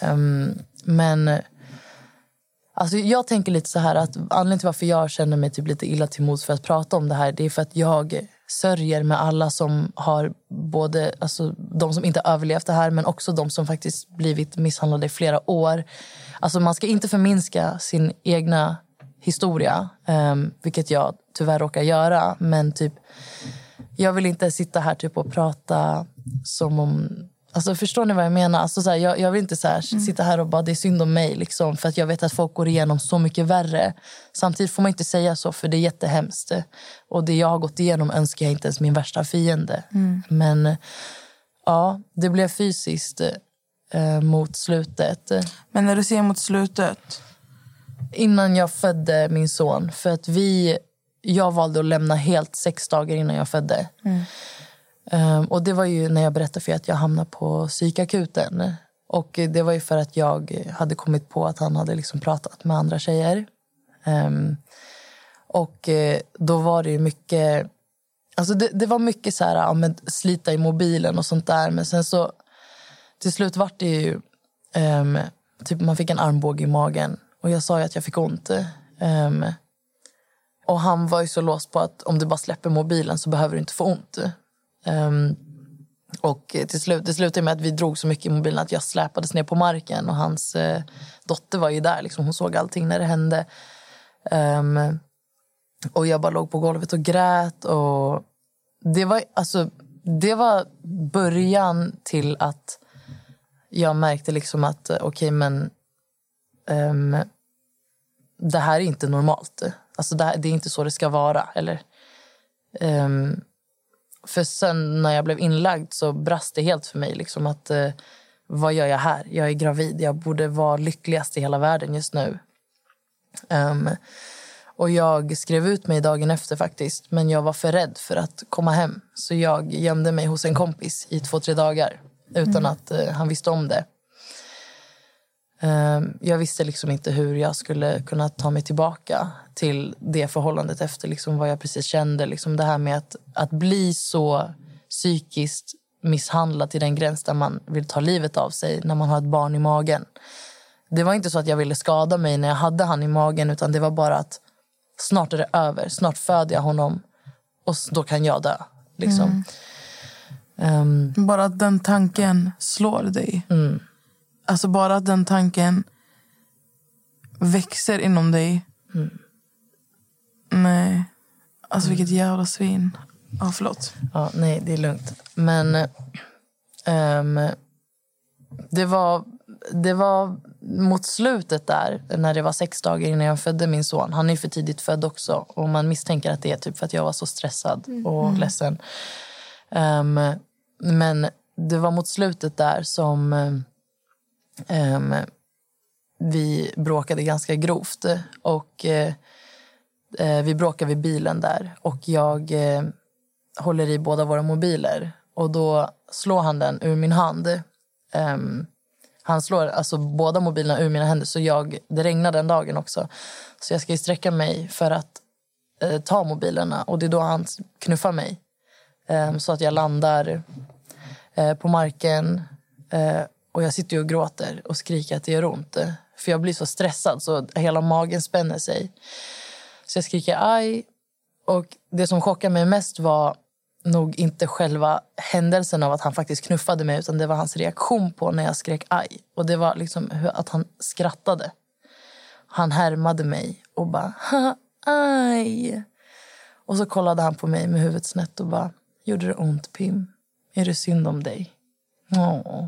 Ehm, men Alltså jag tänker lite så här att anledningen till varför jag känner mig typ lite illa till mods för att prata om det här det är för att jag sörjer med alla som har både alltså de som inte har överlevt det här men också de som faktiskt blivit misshandlade i flera år. Alltså man ska inte förminska sin egna historia, um, vilket jag tyvärr råkar göra. Men typ, jag vill inte sitta här typ och prata som om Alltså, förstår ni vad jag menar? Alltså, så här, jag, jag vill inte så här, sitta här och bara det är synd om mig. Liksom, för att jag vet att folk går igenom så mycket värre. Samtidigt får man inte säga så för det är jättehemskt. Och det jag har gått igenom önskar jag inte ens min värsta fiende. Men ja, det blev fysiskt eh, mot slutet. Men när du ser mot slutet, Innan jag födde min son. För att vi, jag valde att lämna helt sex dagar innan jag födde. Um, och det var ju när jag berättade för er att jag hamnade på psykakuten. Och det var ju för att jag hade kommit på att han hade liksom pratat med andra tjejer. Um, och eh, då var det ju mycket... Alltså det, det var mycket så här, ja, slita i mobilen och sånt där. Men sen så till slut vart det ju... Um, typ man fick en armbåge i magen. Och jag sa ju att jag fick ont. Um, och han var ju så låst på att om du bara släpper mobilen så behöver du inte få ont. Um, och till slut, det slutade med att vi drog så mycket i mobilen att jag släpades ner på marken. Och hans eh, dotter var ju där, liksom. hon såg allting när det hände. Um, och jag bara låg på golvet och grät. Och det, var, alltså, det var början till att jag märkte liksom att okej, okej, men um, det här är inte normalt. Alltså det, här, det är inte så det ska vara. Eller, um, för sen när jag blev inlagd så brast det helt för mig. Liksom att, eh, vad gör jag här? Jag är gravid. Jag borde vara lyckligast i hela världen just nu. Ehm, och jag skrev ut mig dagen efter faktiskt. Men jag var för rädd för att komma hem. Så jag gömde mig hos en kompis i två, tre dagar. Utan att eh, han visste om det. Ehm, Jag visste liksom inte hur jag skulle kunna ta mig tillbaka till det förhållandet efter liksom vad jag precis kände. Liksom det här med att, att bli så psykiskt misshandlad till den gräns där man vill ta livet av sig när man har ett barn i magen. Det var inte så att jag ville skada mig när jag hade han i magen utan det var bara att snart är det över. Snart föder jag honom och då kan jag dö. Liksom. Ehm, bara att den tanken slår dig. mm. Alltså bara att den tanken växer inom dig. Nej. Alltså vilket jävla svin. Ja, förlåt. Ja, nej, det är lugnt. Men ehm, det, var, det var mot slutet där, när det var sex dagar innan jag födde min son. Han är för tidigt född också. Och man misstänker att det är typ för att jag var så stressad och ledsen. Ehm, men det var mot slutet där som Um, vi bråkade ganska grovt. Och eh, eh Vi bråkade vid bilen där och jag eh, håller i båda våra mobiler. Och Då slår han den ur min hand. Um, han slår alltså båda mobilerna ur mina händer. Så jag, Det regnade den dagen också. Så jag ska sträcka mig för att eh, ta mobilerna. Och Det är då han knuffar mig. Ehm, så att jag landar eh, på marken. Eh, och Jag sitter och gråter och skriker att det gör ont. Eh, för jag blir så stressad så hela magen spänner sig. Så jag skriker aj. Och det som chockade mig mest var nog inte själva händelsen av att han faktiskt knuffade mig utan det var hans reaktion på när jag skrek aj. Och det var liksom att han skrattade. Han härmade mig och bara "Ha, aj. Och så kollade han på mig med huvudet snett och bara gjorde det ont Pim? Är det synd om dig? Åh.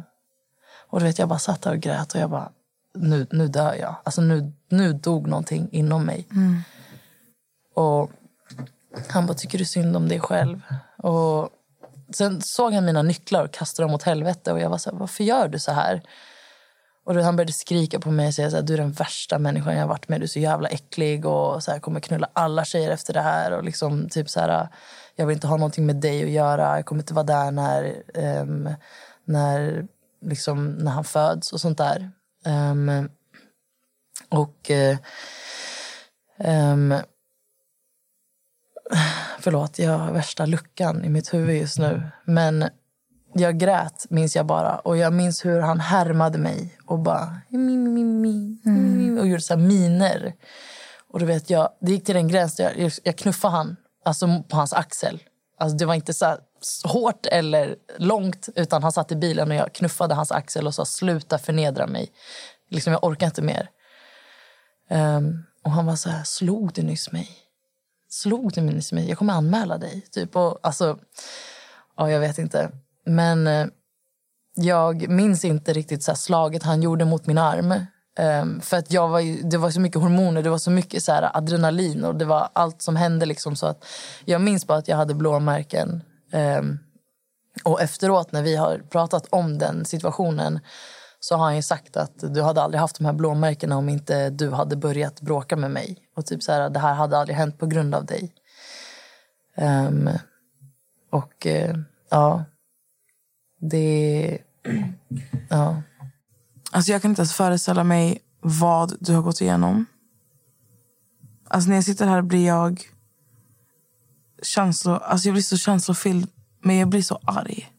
Och du vet, jag bara satt där och grät och jag bara nu, nu dör jag. Alltså nu, nu dog någonting inom mig. Och han bara, tycker du synd om dig själv? Och sen såg han mina nycklar och kastade dem åt helvete. Och jag var så här, varför gör du så här? Och då han började skrika på mig och säga så här, du är den värsta människan jag har varit med. Du är så jävla äcklig och så här, kommer knulla alla tjejer efter det här. Och liksom typ så här, jag vill inte ha någonting med dig att göra. Jag kommer inte vara där när, ehm, när, liksom, när han föds och sånt där. Ehm, och... eh, ehm, Förlåt, jag har värsta luckan i mitt huvud just nu. Men jag grät, minns jag bara. Och jag minns hur han härmade mig och bara... Mi, mi, mi, mi, och gjorde så här miner. Och du vet, jag, det gick till en gräns där jag, jag knuffade han alltså på hans axel. Alltså det var inte så här hårt eller långt, utan han satt i bilen och jag knuffade hans axel och sa sluta förnedra mig. Liksom, jag orkar inte mer. Um, och han var så här, slog du nyss mig? slog du nyss mig? Jag kommer anmäla dig. Typ. Och, alltså, ja, jag vet inte. Men eh, jag minns inte riktigt så här, slaget han gjorde mot min arm. Um, för att jag var ju, det var så mycket hormoner, det var så mycket så här, adrenalin och det var allt som hände. Liksom, så att jag minns bara att jag hade blåmärken. Ehm, och efteråt när vi har pratat om den situationen så har han ju sagt att du hade aldrig haft de här blåmärkena om inte du hade börjat bråka med mig. Och typ så här, det här hade aldrig hänt på grund av dig. Um, och uh, ja, det... Ja. Alltså jag kan inte ens föreställa mig vad du har gått igenom. Alltså när jag sitter här blir jag känslo, alltså jag blir så känslofylld, men jag blir så arg.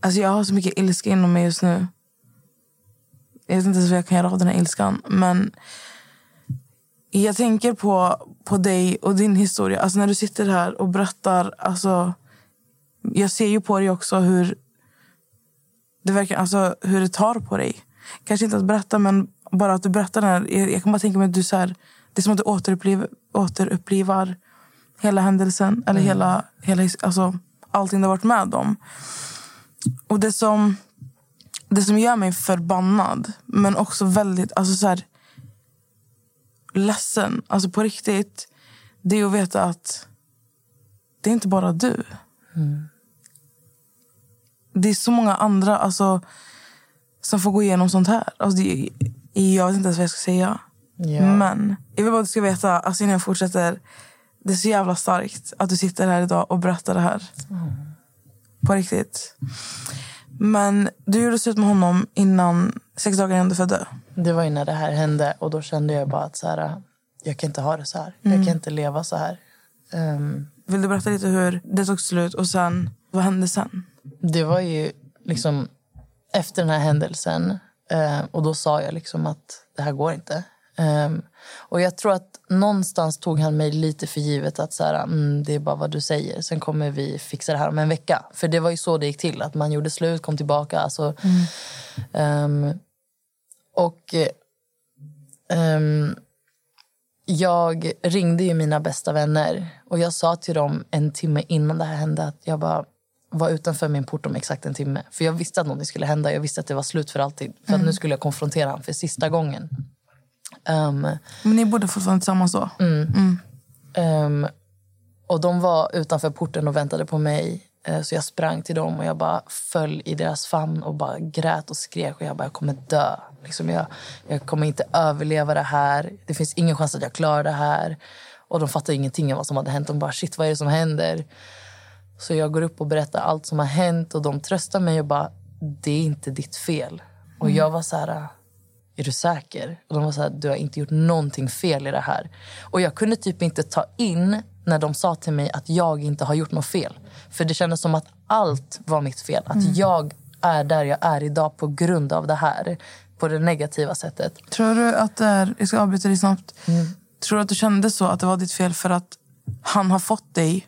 Alltså jag har så mycket ilska inom mig just nu. Jag vet inte ens vad jag kan göra av den här ilskan. Men jag tänker på, på dig och din historia. Alltså när du sitter här och berättar. Alltså, jag ser ju på dig också hur det, verkar, alltså, hur det tar på dig. Kanske inte att berätta, men bara att du berättar. Den här, jag, jag kan bara tänka mig att du så här, det är som att du återuppliv, återupplivar hela händelsen. Eller hela, hela, his- alltså, allting du har varit med om. Och det som, det som gör mig förbannad, men också väldigt alltså så här, ledsen, alltså på riktigt, det är att veta att det är inte bara du. Det är så många andra alltså, som får gå igenom sånt här. Alltså, det, jag vet inte ens vad jag ska säga. Ja. Men jag vill bara att du ska veta, alltså, innan jag fortsätter, det är så jävla starkt att du sitter här idag och berättar det här. På riktigt. Men du gjorde slut med honom innan sex dagar innan du födde. Det var när det här hände och då kände jag bara att så här, jag kan inte ha det så här. Jag kan inte leva så här. Ehm, Vill du berätta lite hur det tog slut och sen, vad hände sen? det var ju liksom efter den här händelsen eh, och då sa jag liksom att det här går inte. Ehm, och jag tror att någonstans tog han mig lite för givet att så här, mm, det är bara vad du säger. Sen kommer vi fixa det här om en vecka. För det var ju så det gick till. Att man gjorde slut, kom tillbaka. Alltså, ehm, och eh, ehm, jag ringde ju mina bästa vänner och jag sa till dem en timme innan det här hände att jag bara var utanför min port om exakt en timme. För jag visste att något skulle hända. Jag visste att det var slut för alltid. För att nu skulle jag konfrontera honom för sista gången. Ehm, Men ni bodde fortfarande tillsammans då? ehm, och de var utanför porten och väntade på mig. Eh, Så jag sprang till dem och jag bara föll i deras famn och bara grät och skrek. Och jag bara, jag kommer dö. Liksom jag, jag kommer inte överleva det här. Det finns ingen chans att jag klarar det här. Och de fattade ingenting av vad som hade hänt. De bara, shit vad är det som händer? Så jag går upp och berättar allt som har hänt och de tröstar mig och bara, det är inte ditt fel. Och jag var så här, är du säker? Och de var så här, du har inte gjort någonting fel i det här. Och jag kunde typ inte ta in när de sa till mig att jag inte har gjort något fel. För det kändes som att allt var mitt fel. Att jag är där jag är idag på grund av det här. På det negativa sättet. Tror du att det är... Jag ska avbryta dig snabbt. Tror du att du kände så, att det var ditt fel för att han har fått dig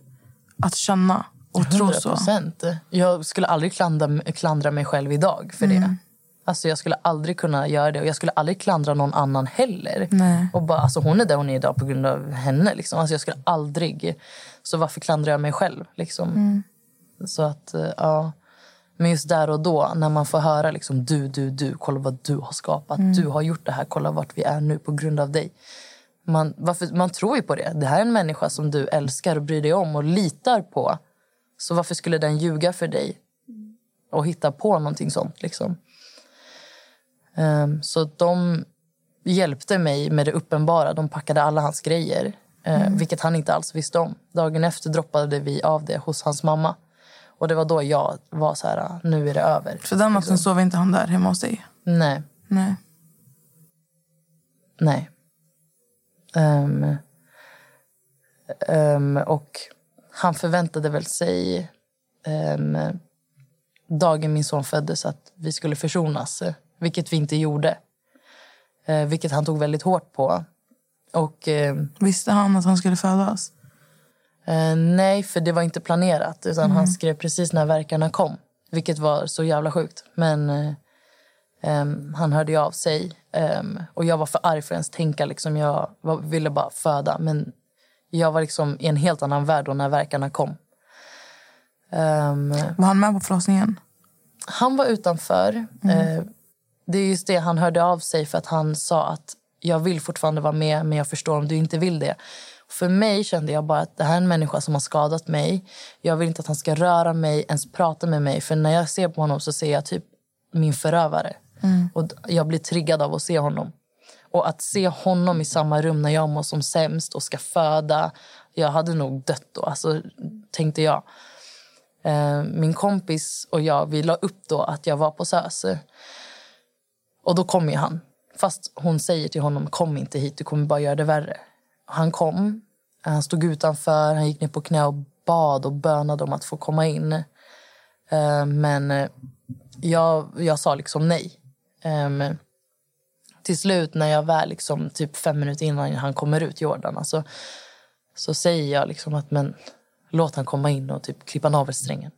att känna och tro 100 så? procent. Jag skulle aldrig klandra, klandra mig själv idag för det. Alltså jag skulle aldrig kunna göra det och jag skulle aldrig klandra någon annan heller. Nej. Och bara, alltså hon är där hon är idag på grund av henne. Liksom. Alltså jag skulle aldrig... Så varför klandrar jag mig själv? Liksom? Så att, eh, ja. Men just där och då, när man får höra liksom, du, du, du, kolla vad du har skapat. Du har gjort det här, kolla vart vi är nu på grund av dig. Man, varför, man tror ju på det. Det här är en människa som du älskar och bryr dig om och litar på. Så varför skulle den ljuga för dig och hitta på någonting sånt? Liksom? Ehm, så de hjälpte mig med det uppenbara. De packade alla hans grejer, eh, vilket han inte alls visste om. Dagen efter droppade vi av det hos hans mamma. Och det var då jag var så här, nu är det över. För den natten sov inte han där hemma hos dig? Nej, Nej. nej. Ehm, ehm, och han förväntade väl sig ehm, dagen min son föddes att vi skulle försonas, vilket vi inte gjorde. Eh, vilket han tog väldigt hårt på. Och ehm, Visste han att han skulle födas? Eh, nej, för det var inte planerat. Utan Han skrev precis när verkarna kom. Vilket var så jävla sjukt. Men eh, han hörde ju av sig. Och jag var för arg för att ens tänka. Liksom, jag var, ville bara föda. Men jag var liksom i en helt annan värld när verkarna kom. Var han med på förlossningen? han var utanför. Eh, det är just det han hörde av sig för att han sa att jag vill fortfarande vara med men jag förstår om du inte vill det. För mig kände jag bara att det här är en människa som har skadat mig. Jag vill inte att han ska röra mig, ens prata med mig. För när jag ser på honom så ser jag typ min förövare. Och d- jag blir triggad av att se honom. Och att se honom i samma rum när jag mår som sämst och ska föda. Jag hade nog dött då, alltså, tänkte jag. Eh, min kompis och jag vi la upp då att jag var på SÖS. Och då kom ju han. Fast hon säger till honom, kom inte hit, du kommer bara göra det värre. Han kom, han stod utanför, han gick ner på knä och bad och bönade om att få komma in. Eh, Men eh, jag, jag sa liksom nej. Ehm, Till slut när jag väl, liksom, typ fem minuter innan han kommer ut, Jordan, alltså, så säger jag liksom att men, låt han komma in och typ klippa navelsträngen.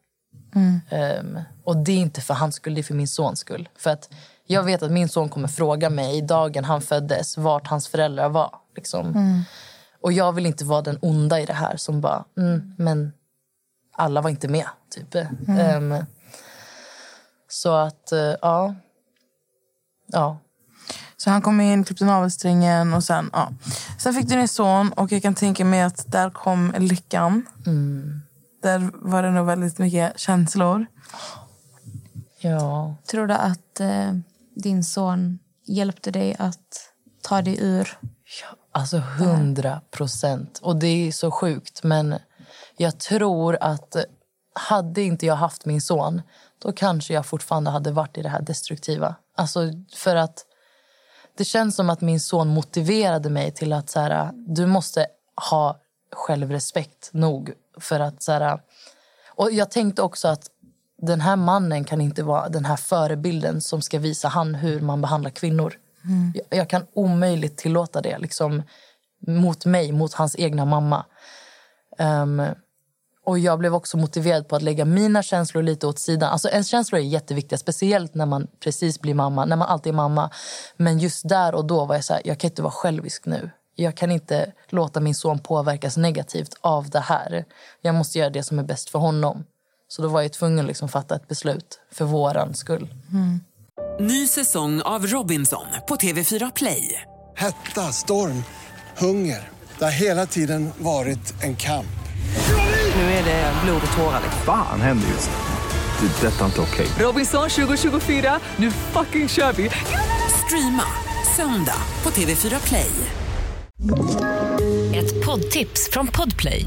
Ehm, och det är inte för hans skull, det är för min sons skull. För att jag vet att min son kommer fråga mig dagen han föddes vart hans föräldrar var. Liksom. Och jag vill inte vara den onda i det här som bara, mm, men alla var inte med. Typ. Ehm, så att, eh, ja. Ja. Så han kom in, klippte navelsträngen och sen, ja. Sen fick du din son och jag kan tänka mig att där kom lyckan. Där var det nog väldigt mycket känslor. Ja. Tror du att eh, din son hjälpte dig att ta dig ur? Alltså hundra procent. Och det är så sjukt. Men jag tror att hade inte jag haft min son då kanske jag fortfarande hade varit i det här destruktiva. Alltså för att det känns som att min son motiverade mig till att så här, du måste ha självrespekt nog för att så här, och jag tänkte också att den här mannen kan inte vara den här förebilden som ska visa han hur man behandlar kvinnor. Jag, jag kan omöjligt tillåta det liksom, mot mig, mot hans egna mamma. Ehm, och jag blev också motiverad på att lägga mina känslor lite åt sidan. Alltså ens känslor är jätteviktiga, speciellt när man precis blir mamma, när man alltid är mamma. Men just där och då var jag så här, jag kan inte vara självisk nu. Jag kan inte låta min son påverkas negativt av det här. Jag måste göra det som är bäst för honom. Så då var jag tvungen att liksom fatta ett beslut för våran skull. Ny säsong av Robinson på TV4 Play. Hetta, storm, hunger. Det har hela tiden varit en kamp. Nu är det blod och tårar. liksom. Fan händer just nu. Det. är Detta är inte okej. Robinson 2024, nu fucking kör vi! Streama söndag på TV4 Play. Ett poddtips från Podplay.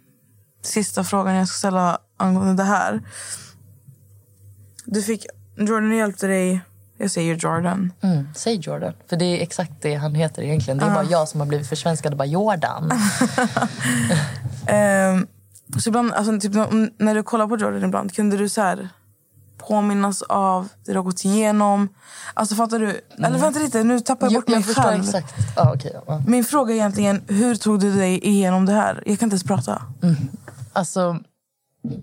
sista frågan jag ska ställa angående det här. Du fick, Jordan hjälpte dig, jag säger Jordan. Mm, säg Jordan, för det är exakt det han heter egentligen. Det är Ah. bara jag som har blivit försvenskad och bara Jordan. Ehm, så ibland, alltså, typ, när- du kollar på Jordan ibland, kunde du så här påminnas av det du har gått igenom? Alltså fattar du? Eller vänta lite, nu tappar jag Jo, bort mig jag förstår själv. exakt. Ja, okej, ja. Min fråga är egentligen, hur tog du dig igenom det här? Jag kan inte ens prata. Alltså,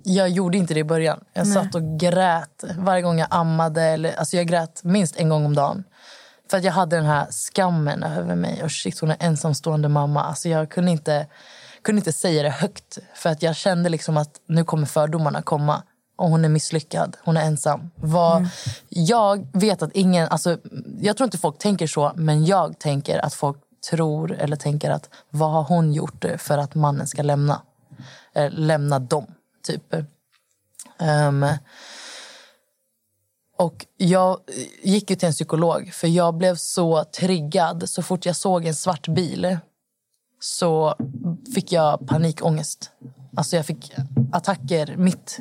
jag gjorde inte det i början. Jag Nej. satt och grät varje gång jag ammade. Eller, alltså jag grät minst en gång om dagen. För att jag hade den här skammen över mig. Och shit, hon är ensamstående mamma. Alltså jag kunde inte, kunde inte säga det högt. För att jag kände liksom att nu kommer fördomarna komma. Och hon är misslyckad. Hon är ensam. Vad, Jag vet att ingen... Alltså, jag tror inte folk tänker så, men jag tänker att folk tror eller tänker att vad har hon gjort för att mannen ska lämna? Eh, lämna dem, typ. Um, och jag gick ju till en psykolog för jag blev så triggad. Så fort jag såg en svart bil så fick jag panikångest. Alltså jag fick attacker mitt,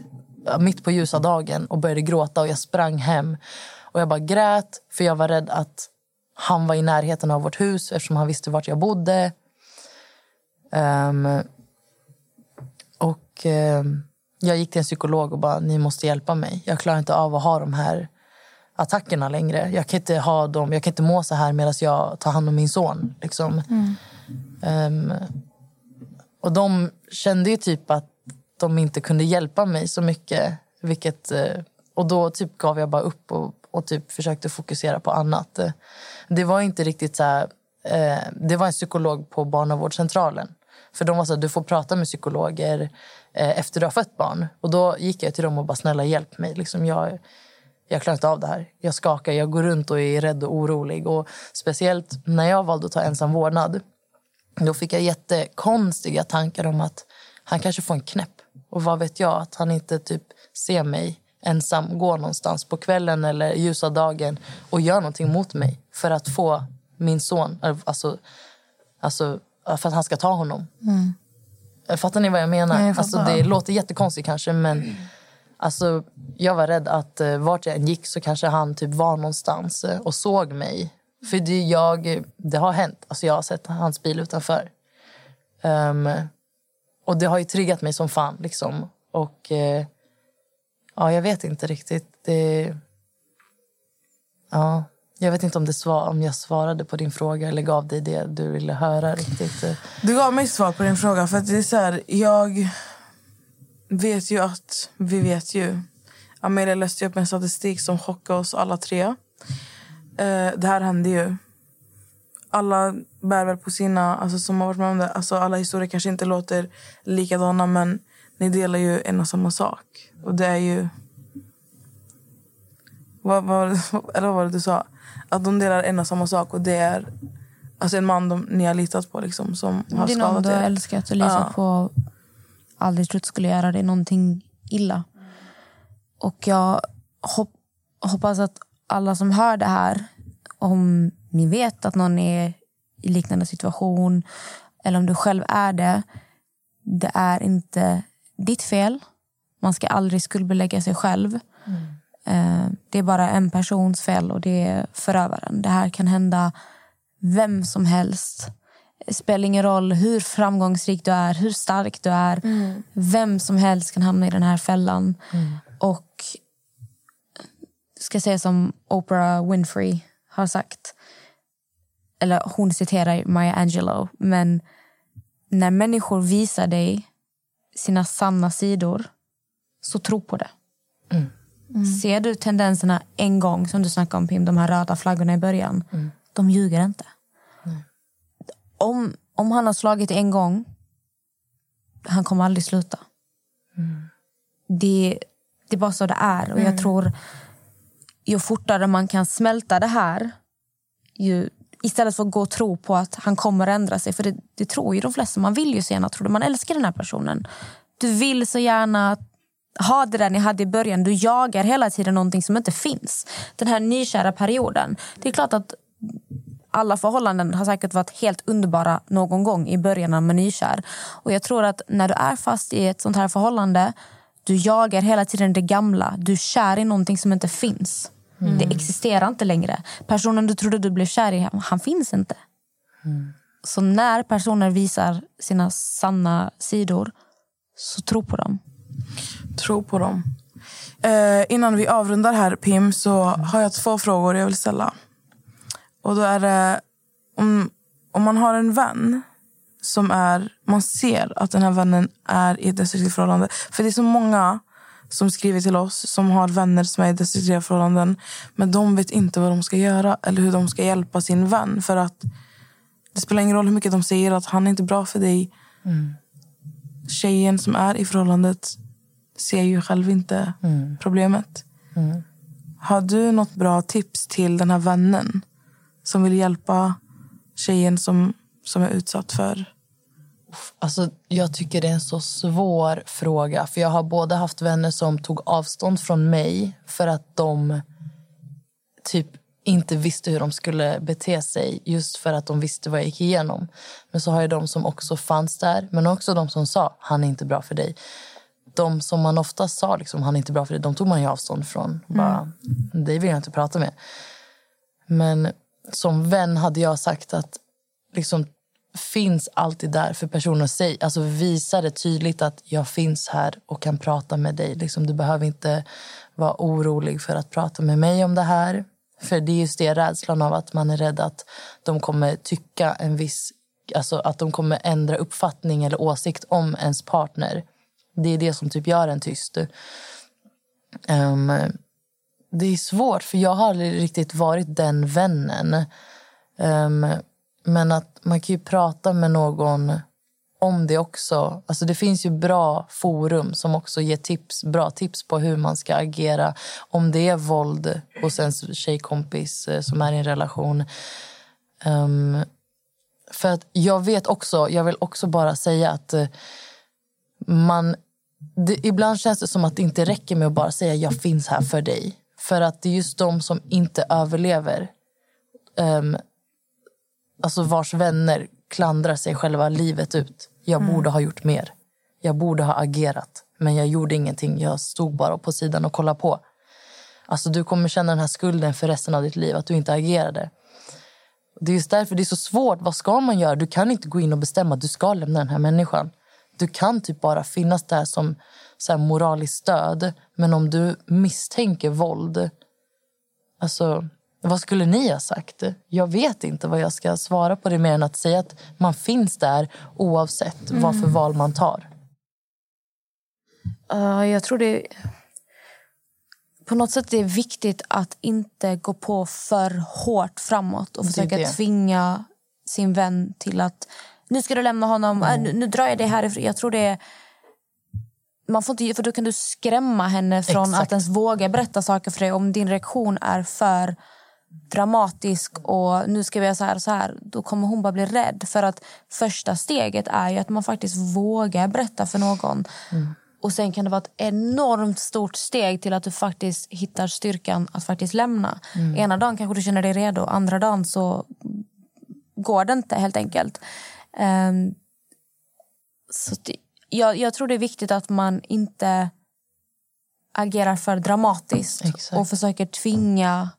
mitt på ljusa dagen och började gråta och jag sprang hem. Och jag bara grät för jag var rädd att han var i närheten av vårt hus eftersom han visste vart jag bodde. Um, och eh, jag gick till en psykolog och bara, ni måste hjälpa mig. Jag klarar inte av att ha de här attackerna längre. Jag kan inte, ha dem, jag kan inte må så här medan jag tar hand om min son. Liksom. Ehm, och de kände ju typ att de inte kunde hjälpa mig så mycket. Vilket, eh, och då typ gav jag bara upp och, och typ försökte fokusera på annat. Eh, Det var inte riktigt så här... Eh, det var en psykolog på barnavårdscentralen. För de var så här, du får prata med psykologer Eh, efter du har fött barn. Och då gick jag till dem och bara, snälla hjälp mig. Liksom, jag, jag klarar inte av det här. Jag skakar, jag går runt och är rädd och orolig. Och speciellt när jag valde att ta ensam vårdnad. Då fick jag jättekonstiga tankar om att han kanske får en knäpp. Och vad vet jag, att han inte typ ser mig ensam gå någonstans på kvällen eller ljusa dagen och gör någonting mot mig för att få min son, alltså, alltså för att han ska ta honom. Mm. Fattar ni vad jag menar? Nej, jag alltså, det låter jättekonstigt kanske men alltså, jag var rädd att eh, vart jag än gick så kanske han typ var någonstans eh, och såg mig. För det, jag, det har hänt. Alltså, jag har sett hans bil utanför. Ehm, och det har ju triggat mig som fan. Liksom. Och eh, ja, jag vet inte riktigt. Det, ja, jag vet inte om, det svar, om jag svarade på din fråga eller gav dig det du ville höra riktigt. Du gav mig svar på din fråga. För att det är så här, jag vet ju att vi vet ju. Amelia läste upp en statistik som chockade oss alla tre. Eh, det här hände ju. Alla bär väl på sina, alltså som har varit med om det. Alltså alla historier kanske inte låter likadana men ni delar ju en och samma sak. Och det är ju... Vad, vad, eller vad var det du sa? Att de delar en och samma sak och det är alltså en man de, ni har litat på liksom, som har Det är någon skadat du har er. älskat och litat Ja. på aldrig trott skulle göra dig någonting illa. Och jag hop hoppas att alla som hör det här, om ni vet att någon är i liknande situation eller om du själv är det, det är inte ditt fel. Man ska aldrig skuldbelägga sig själv. Eh, Det är bara en persons fel och det är förövaren. Det här kan hända vem som helst. Det spelar ingen roll hur framgångsrik du är, hur stark du är. Vem som helst kan hamna i den här fällan. Och ska säga som Oprah Winfrey har sagt. Eller hon citerar Maya Angelou. Men när människor visar dig sina sanna sidor, så tro på det. Mm. Ser du tendenserna en gång, som du snackade om Pim, de här röda flaggorna i början, Mm. de ljuger inte. Om, om han har slagit en gång, han kommer aldrig sluta. Det, det är bara så det är. Och jag tror ju fortare man kan smälta det här ju, istället för att gå och tro på att han kommer ändra sig. För det, det tror ju de flesta. Man vill ju så gärna tro det. Man älskar den här personen. Du vill så gärna ha det där ni hade i början. Du jagar hela tiden någonting som inte finns. Den här nykära perioden. Det är klart att alla förhållanden har säkert varit helt underbara någon gång i början när man är nykär. Och jag tror att när du är fast i ett sånt här förhållande, du jagar hela tiden det gamla. Du är kär i någonting som inte finns. Mm. Det existerar inte längre. Personen du trodde du blev kär i, han, finns inte. Så när personer visar sina sanna sidor, så tro på dem. Tro på dem. Eh, innan vi avrundar här, Pim, så har jag två frågor jag vill ställa. Och då är det om, om man har en vän som är... Man ser att den här vännen är i ett destruktivt förhållande. För det är så många som skriver till oss som har vänner som är i destruktiva förhållanden. Men de vet inte vad de ska göra eller hur de ska hjälpa sin vän. För att det spelar ingen roll hur mycket de säger att han är inte bra för dig. Tjejen som är i förhållandet ser ju själv inte problemet. Har du något bra tips till den här vännen som vill hjälpa tjejen som, som är utsatt för... Alltså, jag tycker det är en så svår fråga. För Jag har både haft vänner som tog avstånd från mig för att de typ inte visste hur de skulle bete sig just för att de visste vad jag gick igenom. Men så har jag de som också fanns där, men också de som sa han är inte bra för dig. De som man ofta sa liksom, han är inte bra för dig, de tog man ju avstånd från. Bara, Det vill jag inte prata med. Men som vän hade jag sagt att liksom, finns alltid där för personen. Säg, alltså visa det tydligt att jag finns här och kan prata med dig. Liksom, du behöver inte vara orolig för att prata med mig om det här. För det är just det, rädslan av att man är rädd att de kommer tycka en viss... Alltså att de kommer ändra uppfattning eller åsikt om ens partner. Det är det som typ gör en tyst. Um, det är svårt, för jag har aldrig riktigt varit den vännen. Um, men att man kan ju prata med någon om det också. Alltså det finns ju bra forum som också ger tips, bra tips på hur man ska agera om det är våld hos ens tjejkompis eh, som är i en relation. Um, för att jag vet också, jag vill också bara säga att eh, man... Det, ibland känns det som att det inte räcker med att bara säga jag finns här för dig. För att det är just de som inte överlever um, alltså vars vänner klandrar sig själva livet ut. Jag Mm. borde ha gjort mer. Jag borde ha agerat. Men jag gjorde ingenting. Jag stod bara på sidan och kollade på. Alltså du kommer känna den här skulden för resten av ditt liv. Att du inte agerade. Det är just därför det är så svårt. Vad ska man göra? Du kan inte gå in och bestämma att du ska lämna den här människan. Du kan typ bara finnas där som så här moraliskt stöd. Men om du misstänker våld... Alltså, vad skulle ni ha sagt? Jag vet inte vad jag ska svara på det mer än att säga att man finns där oavsett vad för Mm. val man tar. Uh, jag tror det... På något sätt är det viktigt att inte gå på för hårt framåt och försöka tvinga sin vän till att nu ska du lämna honom, äh, nu, nu drar jag dig härifrån. Jag tror det är... Man får inte, för då kan du skrämma henne från Exakt. att ens våga berätta saker för dig. Om din reaktion är för dramatisk och nu ska vi göra så här och så här, då kommer hon bara bli rädd. För att första steget är ju att man faktiskt vågar berätta för någon. Och sen kan det vara ett enormt stort steg till att du faktiskt hittar styrkan att faktiskt lämna. Mm. Ena dagen kanske du känner dig redo, andra dagen så går det inte helt enkelt. Ehm, så det, jag, jag tror det är viktigt att man inte agerar för dramatiskt och försöker tvinga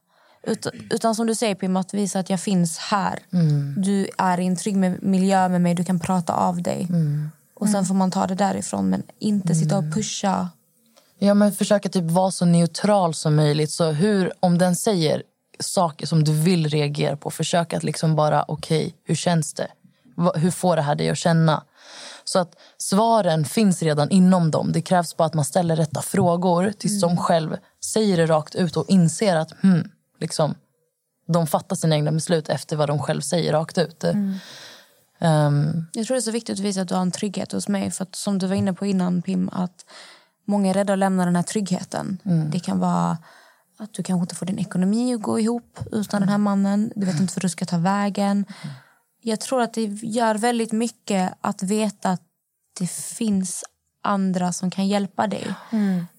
utan, utan som du säger Pim, att visa att jag finns här. Mm. Du är i en trygg med- miljö med mig, du kan prata av dig. Mm. Och sen får man ta det därifrån, men inte sitta och pusha. Ja, men försöka typ vara så neutral som möjligt. Så hur, om den säger saker som du vill reagera på, försök att liksom bara, okej, hur känns det? Hur får det här dig att känna? Så att svaren finns redan inom dem. Det krävs bara att man ställer rätta frågor tills de själv säger det rakt ut och inser att hmm, liksom, de fattar sina egna beslut efter vad de själv säger rakt ut. Ehm, Jag tror det är så viktigt att visa att du har en trygghet hos mig. För att, som du var inne på innan, Pim, att många är rädda att lämna den här tryggheten. Det kan vara att du kanske inte får din ekonomi att gå ihop utan den här mannen. Du vet inte var du ska ta vägen. Jag tror att det gör väldigt mycket att veta att det finns andra som kan hjälpa dig.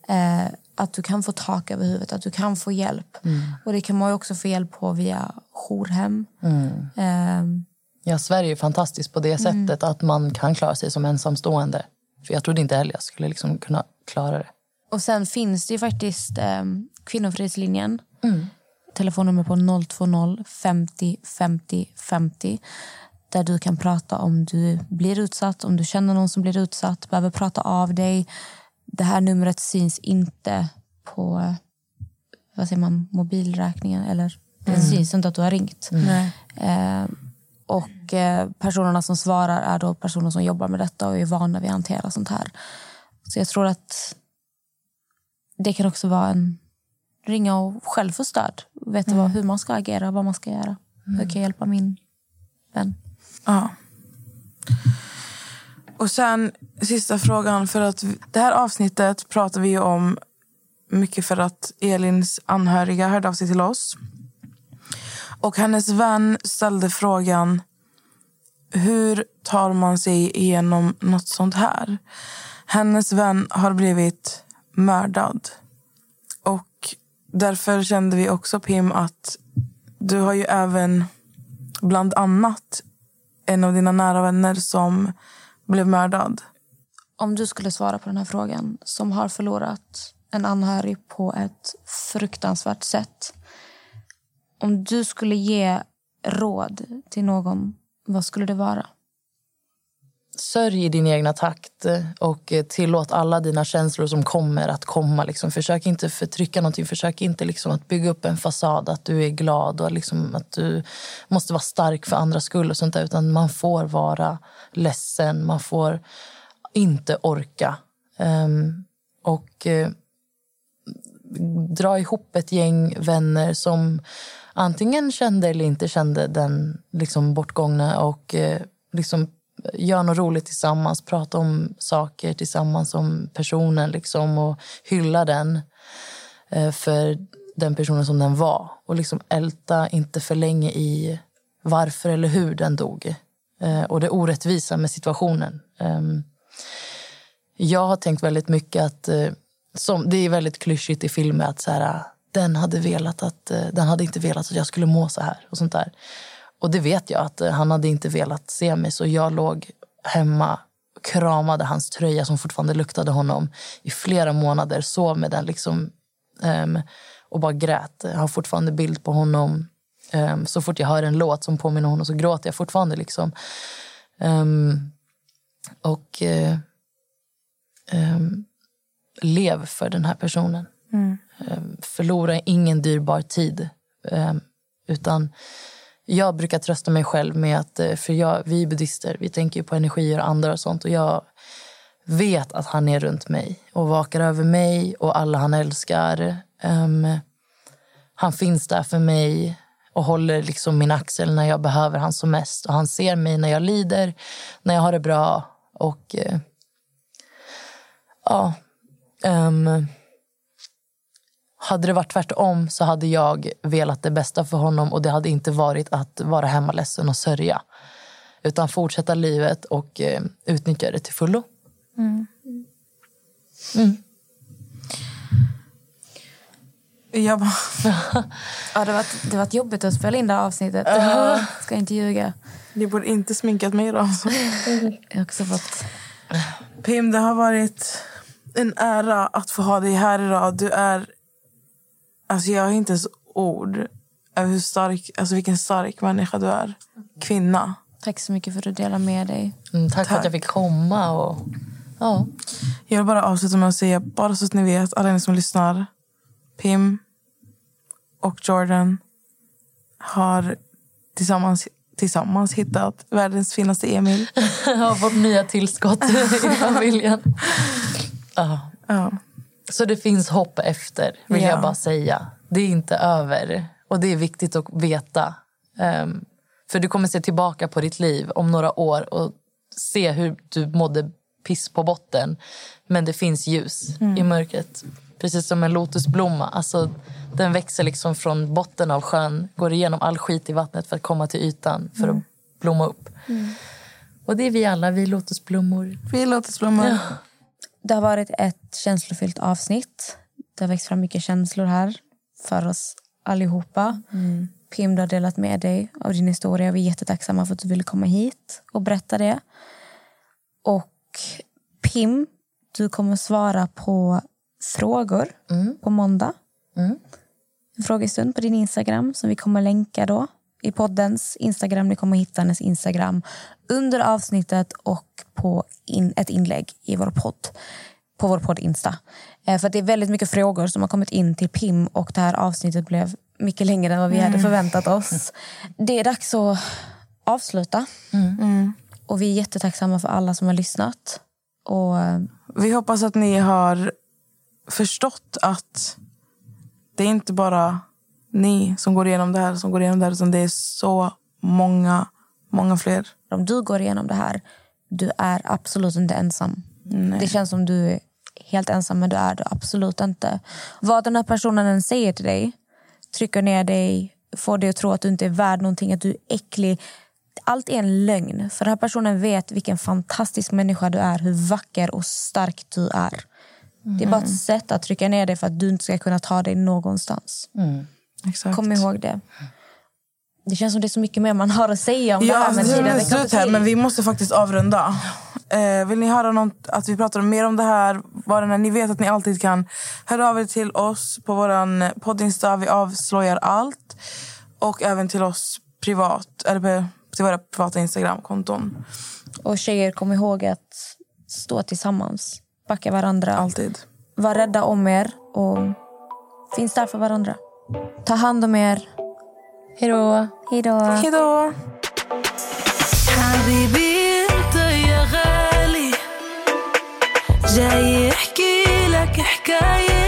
Eh, att du kan få tak över huvudet, att du kan få hjälp. Och det kan man ju också få hjälp på via jourhem. Eh, Ja, Sverige är fantastiskt på det sättet att man kan klara sig som ensamstående. För Jag trodde inte heller jag skulle liksom kunna klara det. Och sen finns det ju faktiskt eh, Kvinnofridslinjen. Telefonnummer på 020 50 50 50. Där du kan prata om du blir utsatt, om du känner någon som blir utsatt, behöver prata av dig. Det här numret syns inte på vad säger man, mobilräkningen. Eller, Det syns inte att du har ringt. Nej. Eh, och eh, personerna som svarar är då personer som jobbar med detta och är vana vid att hantera sånt här. Så jag tror att det kan också vara en ringa och själv få stöd. Veta vad, hur man ska agera, vad man ska göra. Hur kan jag hjälpa min vän? Ja. Och sen sista frågan. för att Det här avsnittet pratar vi om mycket för att Elins anhöriga hörde av sig till oss. Och hennes vän ställde frågan hur tar man sig igenom något sånt här? Hennes vän har blivit mördad. Därför kände vi också, Pim, att du har ju även bland annat en av dina nära vänner som blev mördad. Om du skulle svara på den här frågan, som har förlorat en anhörig på ett fruktansvärt sätt. Om du skulle ge råd till någon, vad skulle det vara? Sörj i din egna takt eh, och eh, tillåt alla dina känslor som kommer att komma. Liksom. Försök inte förtrycka någonting. Försök inte liksom att bygga upp en fasad att du är glad och liksom att du måste vara stark för andras skull. och sånt där. Utan man får vara ledsen. Man får inte orka. Um, och uh, dra ihop ett gäng vänner som antingen kände eller inte kände den liksom bortgångna och uh, liksom gör något roligt tillsammans, prata om saker tillsammans om personen liksom, och hylla den eh, för den personen som den var. Och liksom älta inte för länge i varför eller hur den dog. Eh, och det orättvisa med situationen. Ehm, jag har tänkt väldigt mycket att... Eh, som, det är väldigt klyschigt i filmer att så här, den hade velat att den hade inte velat att jag skulle må så här. och sånt där. Och det vet jag att eh, han hade inte velat se mig så jag låg hemma och kramade hans tröja som fortfarande luktade honom i flera månader. Sov med den liksom ehm, och bara grät. Jag har fortfarande bild på honom. Ehm, så fort jag hör en låt som påminner om honom så gråter jag fortfarande. Liksom. Ehm, och ehm, lev för den här personen. Ehm, förlora ingen dyrbar tid. Utan jag brukar trösta mig själv med att, eh, för jag, vi är buddhister, vi tänker ju på energier och andra och sånt. Och jag vet att han är runt mig och vakar över mig och alla han älskar. Um, han finns där för mig och håller liksom min axel när jag behöver han som mest. Och han ser mig när jag lider, när jag har det bra. Och uh, ja, Um, hade det varit tvärtom så hade jag velat det bästa för honom och det hade inte varit att vara hemma ledsen och sörja. Utan fortsätta livet och eh, utnyttja det till fullo. Mm. Jag bara, Ja, det, var, det var jobbigt att spela in det här avsnittet. Ska inte ljuga. ni borde inte sminkat mig idag. Alltså. Jag har också fått... Pim, det har varit en ära att få ha dig här idag. Du är... Alltså jag har inte ens ord över hur stark, alltså vilken stark människa du är. Kvinna. Tack så mycket för att du delar med dig. Mm, tack, för att jag fick komma. Och, ja. Jag vill bara avsluta med att säga, bara så att ni vet, alla ni som lyssnar. Pim och Jordan har tillsammans tillsammans hittat världens finaste Emil. har fått nya tillskott i familjen. Ja. Ja. Så det finns hopp efter, vill Ja. jag bara säga. Det är inte över. Och det är viktigt att veta. Ehm, för du kommer se tillbaka på ditt liv om några år och se hur du mådde piss på botten. Men det finns ljus i mörkret. Precis som en lotusblomma. Alltså, den växer liksom från botten av sjön, går igenom all skit i vattnet för att komma till ytan för att blomma upp. Och det är vi alla, vi lotusblommor. Vi lotusblommor. Ja. Det har varit ett känslofyllt avsnitt. Det har växt fram mycket känslor här för oss allihopa. Pim, du har delat med dig av din historia. Vi är jättetacksamma för att du ville komma hit och berätta det. Och Pim, du kommer svara på frågor på måndag. En frågestund på din Instagram som vi kommer länka då i poddens Instagram. Ni kommer hitta hennes Instagram under avsnittet och på in, ett inlägg i vår podd på vår podd Insta. Eh, för att det är väldigt mycket frågor som har kommit in till Pim och det här avsnittet blev mycket längre än vad vi hade förväntat oss. Det är dags att avsluta. Och vi är jättetacksamma för alla som har lyssnat. Och eh, Vi hoppas att ni har förstått att det är inte bara ni som går igenom det här, som går igenom det här utan det är så många, många fler. om du går igenom det här, du är absolut inte ensam. Det känns som du är helt ensam, men du är det absolut inte. Vad den här personen än säger till dig, trycker ner dig, får dig att tro att du inte är värd någonting, att du är äcklig. Allt är en lögn. För den här personen vet vilken fantastisk människa du är, hur vacker och stark du är. Det är bara ett sätt att trycka ner dig för att du inte ska kunna ta dig någonstans. Exakt. Kom ihåg det. Det känns som det är så mycket mer man har att säga om det Ja, här. alltså, Men det slut här, men vi måste faktiskt avrunda. Eh, vill ni höra något, att vi pratar mer om det här? Bara när ni vet att ni alltid kan höra av er till oss på vår poddinsta. Vi avslöjar allt. Och även till oss privat, eller till våra privata Instagramkonton. Och tjejer, kom ihåg att stå tillsammans. Backa varandra. Alltid. Var rädda om er och finns där för varandra. Ta hand om er. Hej då. Hej då. Hej då. حبيبي انت يا غالي جاي يحكي لك حكاية